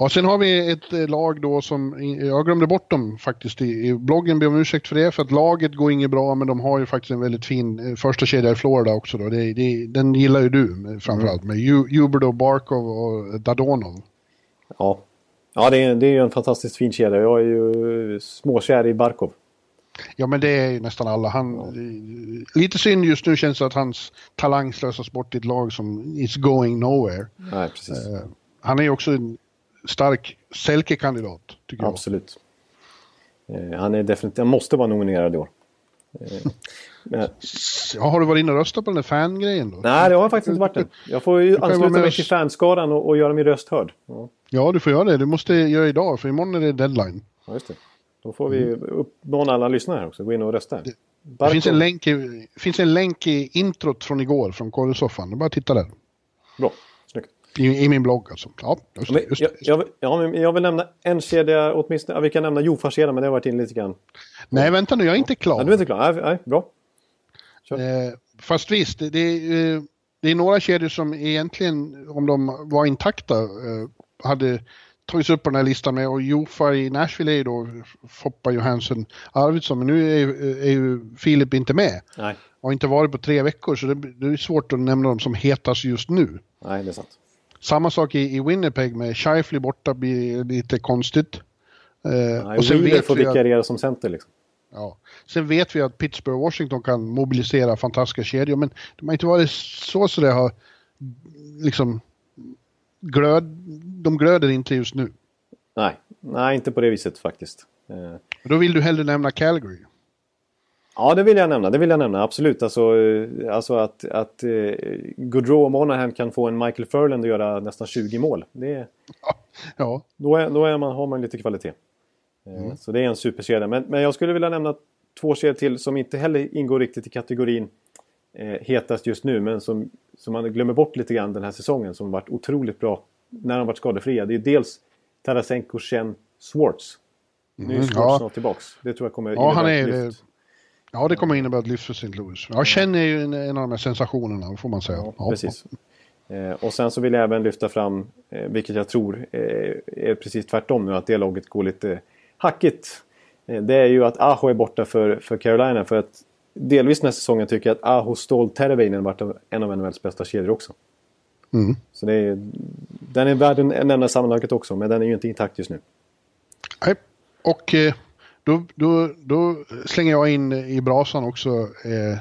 Ja, sen har vi ett eh, lag då som, jag glömde bort dem faktiskt i, bloggen, ber om ursäkt för det, för att laget går inget bra, men de har ju faktiskt en väldigt fin eh, första kedja i Florida också då. Det, det, den gillar ju du framförallt med Huberdo, Barkov och Dadonov. Ja, ja det, är, det är ju en fantastiskt fin kedja. Jag är ju småkär i Barkov. Ja men det är ju nästan alla. Han, ja. Lite synd just nu känns det att hans talang slösas bort i ett lag som is going nowhere. Nej, precis. Uh, han är ju också en stark Selke-kandidat, tycker jag. Absolut. Eh, han är definitivt, han måste vara nominerad i år. Eh, men... Ja, har du varit inne och röstat på den där fangrejen då? Nej, det har jag faktiskt inte varit än. Jag får ju ansluta mig till fanskaran och, och, göra min röst hörd. Ja. ja, du får göra det. Du måste göra idag, för imorgon är det deadline. Ja, just det. Då får vi mm. uppmana alla lyssnare här också, gå in och rösta. Det, det finns, en länk i, finns en länk i introt från igår, från. Det är bara titta där. Bra. I, I, min blogg alltså. Ja, just, men, just, jag, jag, ja, jag vill nämna en kedja åtminstone. Vi kan nämna Jofa-kedjan men det har varit in lite grann. Nej, vänta nu, jag är inte klar. Ja, du är inte klar? Nej, nej bra. Eh, fast visst, det, det, eh, det, är några kedjor som egentligen, om de var intakta, eh, hade tagits upp på den här listan med och Jofa i Nashville är ju då Foppa Johansson Arvidsson men nu är, är ju Filip inte med. Nej. Och inte varit på tre veckor så det, det är svårt att nämna dem som hetast just nu. Nej, det är sant. Samma sak i, i Winnipeg med Scheifly borta blir lite konstigt. Eh, Nej, och sen vet får vikariera som center liksom. Ja. Sen vet vi att Pittsburgh och Washington kan mobilisera fantastiska kedjor men de har inte varit så så det har liksom glöd, de glöder inte just nu. Nej, nej inte på det viset faktiskt. Eh. Då vill du hellre nämna Calgary. Ja, det vill jag nämna. Det vill jag nämna, absolut. Alltså, eh, alltså att, att uh, Gaudreau och Monahan kan få en Michael Furland att göra nästan 20 mål. Det, ja. Då, är, då är man, har man lite kvalitet. Uh, mm. Så det är en superkedja. Men, men jag skulle vilja nämna två kedjor till som inte heller ingår riktigt i kategorin uh, hetast just nu. Men som, som man glömmer bort lite grann den här säsongen. Som varit otroligt bra när de varit skadefria. Det är dels Tarasenko, Chen, Swartz. Nu är mm, Swartz ja. snart tillbaks. Det tror jag kommer ja, han är. Ja, det kommer innebära ett lyft för St. Louis. Jag känner ju en, en av de här sensationerna, får man säga. Ja, precis. Eh, och sen så vill jag även lyfta fram, eh, vilket jag tror eh, är precis tvärtom nu, att det laget går lite hackigt. Det är ju att Aho är borta för, för Carolina. För att delvis den här säsongen tycker jag att Aho Stoll Terveinen varit en av NHLs bästa kedjor också. Mm. Så det är, den är värd en nämna sammanhanget också, men den är ju inte intakt just nu. Nej, och då, då, då slänger jag in i brasan också eh,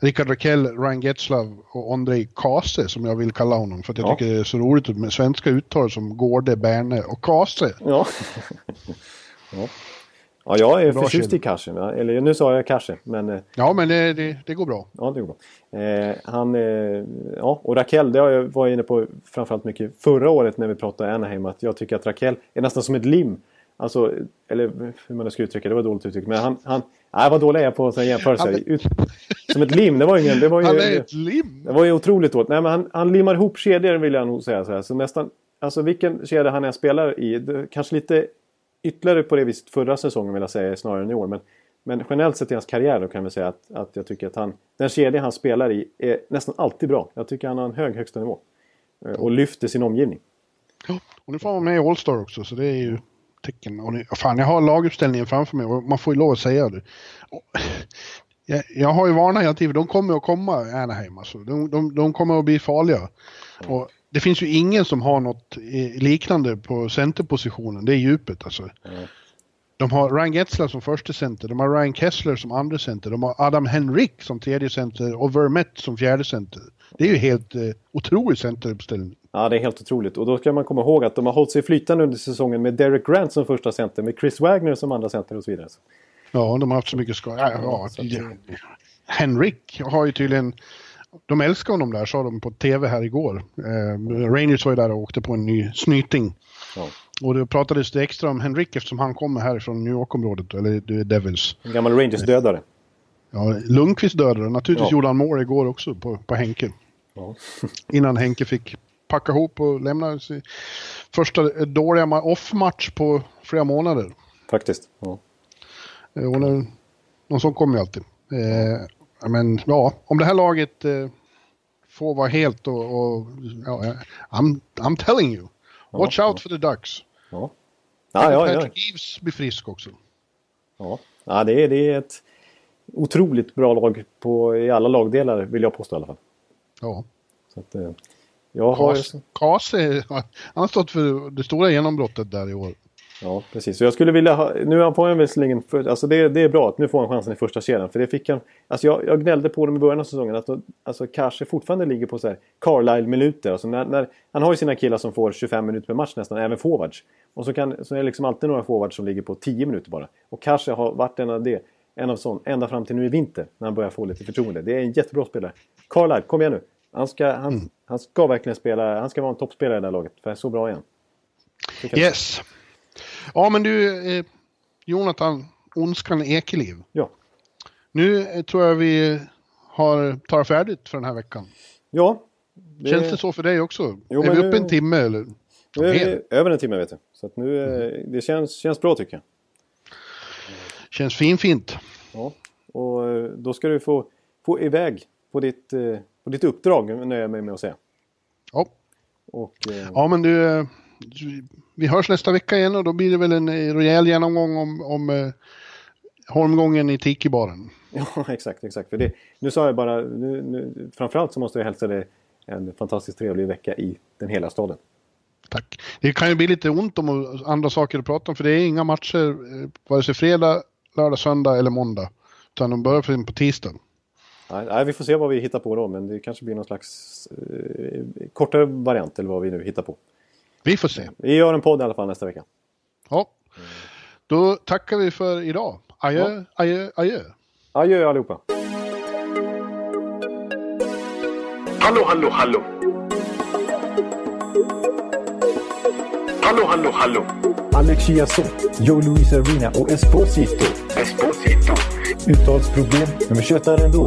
Rickard Rakell, Ryan Getzlav och Andrei Kase som jag vill kalla honom. För att jag ja. tycker det är så roligt med svenska uttal som Gårde, Berne och Kase. Ja. [LAUGHS] ja. Ja, jag är bra förtjust i Kase. Eller nu sa jag Kase, men... Eh, ja, men det, det, det, går bra. Ja, det går bra. Eh, han, eh, ja, och Rakell, det har jag varit inne på framförallt mycket förra året när vi pratade Anaheim. Att jag tycker att Rakell är nästan som ett lim Alltså, eller hur man ska uttrycka det, var dåligt uttryck. Men han, han nej, vad dålig är jag på att jämföra Ut, som ett lim, det var ingen... Det var ju, han är ett lim! Det var ju otroligt dåligt. Nej, men han, han limmar ihop kedjor vill jag nog säga. Så, här. så nästan, alltså vilken kedja han än spelar i, det, kanske lite ytterligare på det viset förra säsongen vill jag säga snarare än i år. Men Men generellt sett i hans karriär då kan vi säga att, att jag tycker att han, den kedja han spelar i är nästan alltid bra. Jag tycker han har en hög högsta nivå. Eh, och lyfter sin omgivning. Ja, och nu får han med i All-Star också så det är ju tecken. Och nu, fan, jag har laguppställningen framför mig och man får ju lov att säga det. Och, jag, jag har ju varnat hela tiden, de kommer att komma Anaheim alltså. De, de, de kommer att bli farliga. Och det finns ju ingen som har något eh, liknande på centerpositionen, det är djupet alltså. Mm. De har Ryan Getzler som första center, de har Ryan Kessler som andra center, de har Adam Henrik som tredje center och Vermette som fjärde center. Det är ju helt eh, otrolig centeruppställning. Ja, det är helt otroligt. Och då ska man komma ihåg att de har hållit sig flytande under säsongen med Derek Grant som första center, med Chris Wagner som andra center och så vidare. Ja, de har haft så mycket skador. Ja, ja, ja, Henrik har ju tydligen... De älskar honom där, sa de på tv här igår. Eh, Rangers var ju där och åkte på en ny snyting. Ja. Och det pratades det extra om Henrik eftersom han kommer härifrån New York-området, eller Devils. En gammal Rangers-dödare. Ja, Lundqvist dödade Naturligtvis ja. gjorde han mål igår också på, på Henke. Ja. [LAUGHS] Innan Henke fick packa ihop och lämna sin första dåliga off-match på flera månader. Faktiskt. Ja. Eh, och när, någon sån kommer ju alltid. Eh, men ja, om det här laget eh, får vara helt och... och ja, I'm, I'm telling you. Watch ja, out for the Ducks. Ja. Ja, ja, Patrick ja. Eves blir frisk också. Ja, ja det, är, det är ett otroligt bra lag på, i alla lagdelar vill jag påstå i alla fall. Ja. Så att, eh, jag har... Kase, han har stått för det stora genombrottet där i år. Ja, precis. Så jag skulle vilja ha... Nu får han visserligen... Alltså det, det är bra att nu får han chansen i första kedjan. För det fick han... Alltså jag, jag gnällde på dem i början av säsongen. Att alltså kanske fortfarande ligger på så här Carlisle-minuter. Alltså när, när, han har ju sina killar som får 25 minuter per match nästan, även forwards. Och så, kan, så är det liksom alltid några forwards som ligger på 10 minuter bara. Och kanske har varit en av det. En av sån, ända fram till nu i vinter. När han börjar få lite förtroende. Det är en jättebra spelare. Carlisle, kom igen nu. Han ska, han, mm. han ska verkligen spela. Han ska vara en toppspelare i det här laget. För så bra han. Yes. Ja, men du, eh, Jonathan, Ondskan Ekeliv. Ja. Nu eh, tror jag vi har tar färdigt för den här veckan. Ja. Det... Känns det så för dig också? Jo, är vi uppe nu... en timme eller? Nu är vi över en timme vet du. Så att nu, mm. det känns, känns bra tycker jag. Känns finfint. Ja, och eh, då ska du få, få iväg på ditt, på ditt uppdrag, nöjer jag mig med att säga. Ja. Och, ja, men du, vi hörs nästa vecka igen och då blir det väl en eh, rejäl genomgång om, om eh, Holmgången i Tiki-baren. Ja, [LAUGHS] exakt, exakt. För det, nu sa jag bara, nu, nu, framförallt så måste jag hälsa dig en fantastiskt trevlig vecka i den hela staden. Tack. Det kan ju bli lite ont om andra saker att prata om för det är inga matcher eh, vare sig fredag, lördag, söndag eller måndag. Utan de börjar på tisdag. Nej, vi får se vad vi hittar på då men det kanske blir någon slags eh, kortare variant eller vad vi nu hittar på. Vi får se. Vi gör en podd i alla fall nästa vecka. Ja. Då tackar vi för idag. Adjö, ja. adjö, adjö. Adjö allihopa. Hallå, hallå, hallå. Hallå, hallå, hallå. Alex Chiazot, Joe Luis Arena och Esposito. Esposito. Uttalsproblem, men vi tjötar ändå.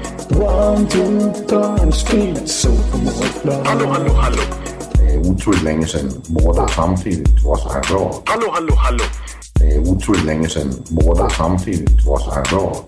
One, two, punch, speed, so Hallå, hallå, hallå. Det är otroligt länge sedan båda samtidigt var så här bra. Hallå, hallå, hallå. Det är otroligt länge sedan båda samtidigt var så här bra.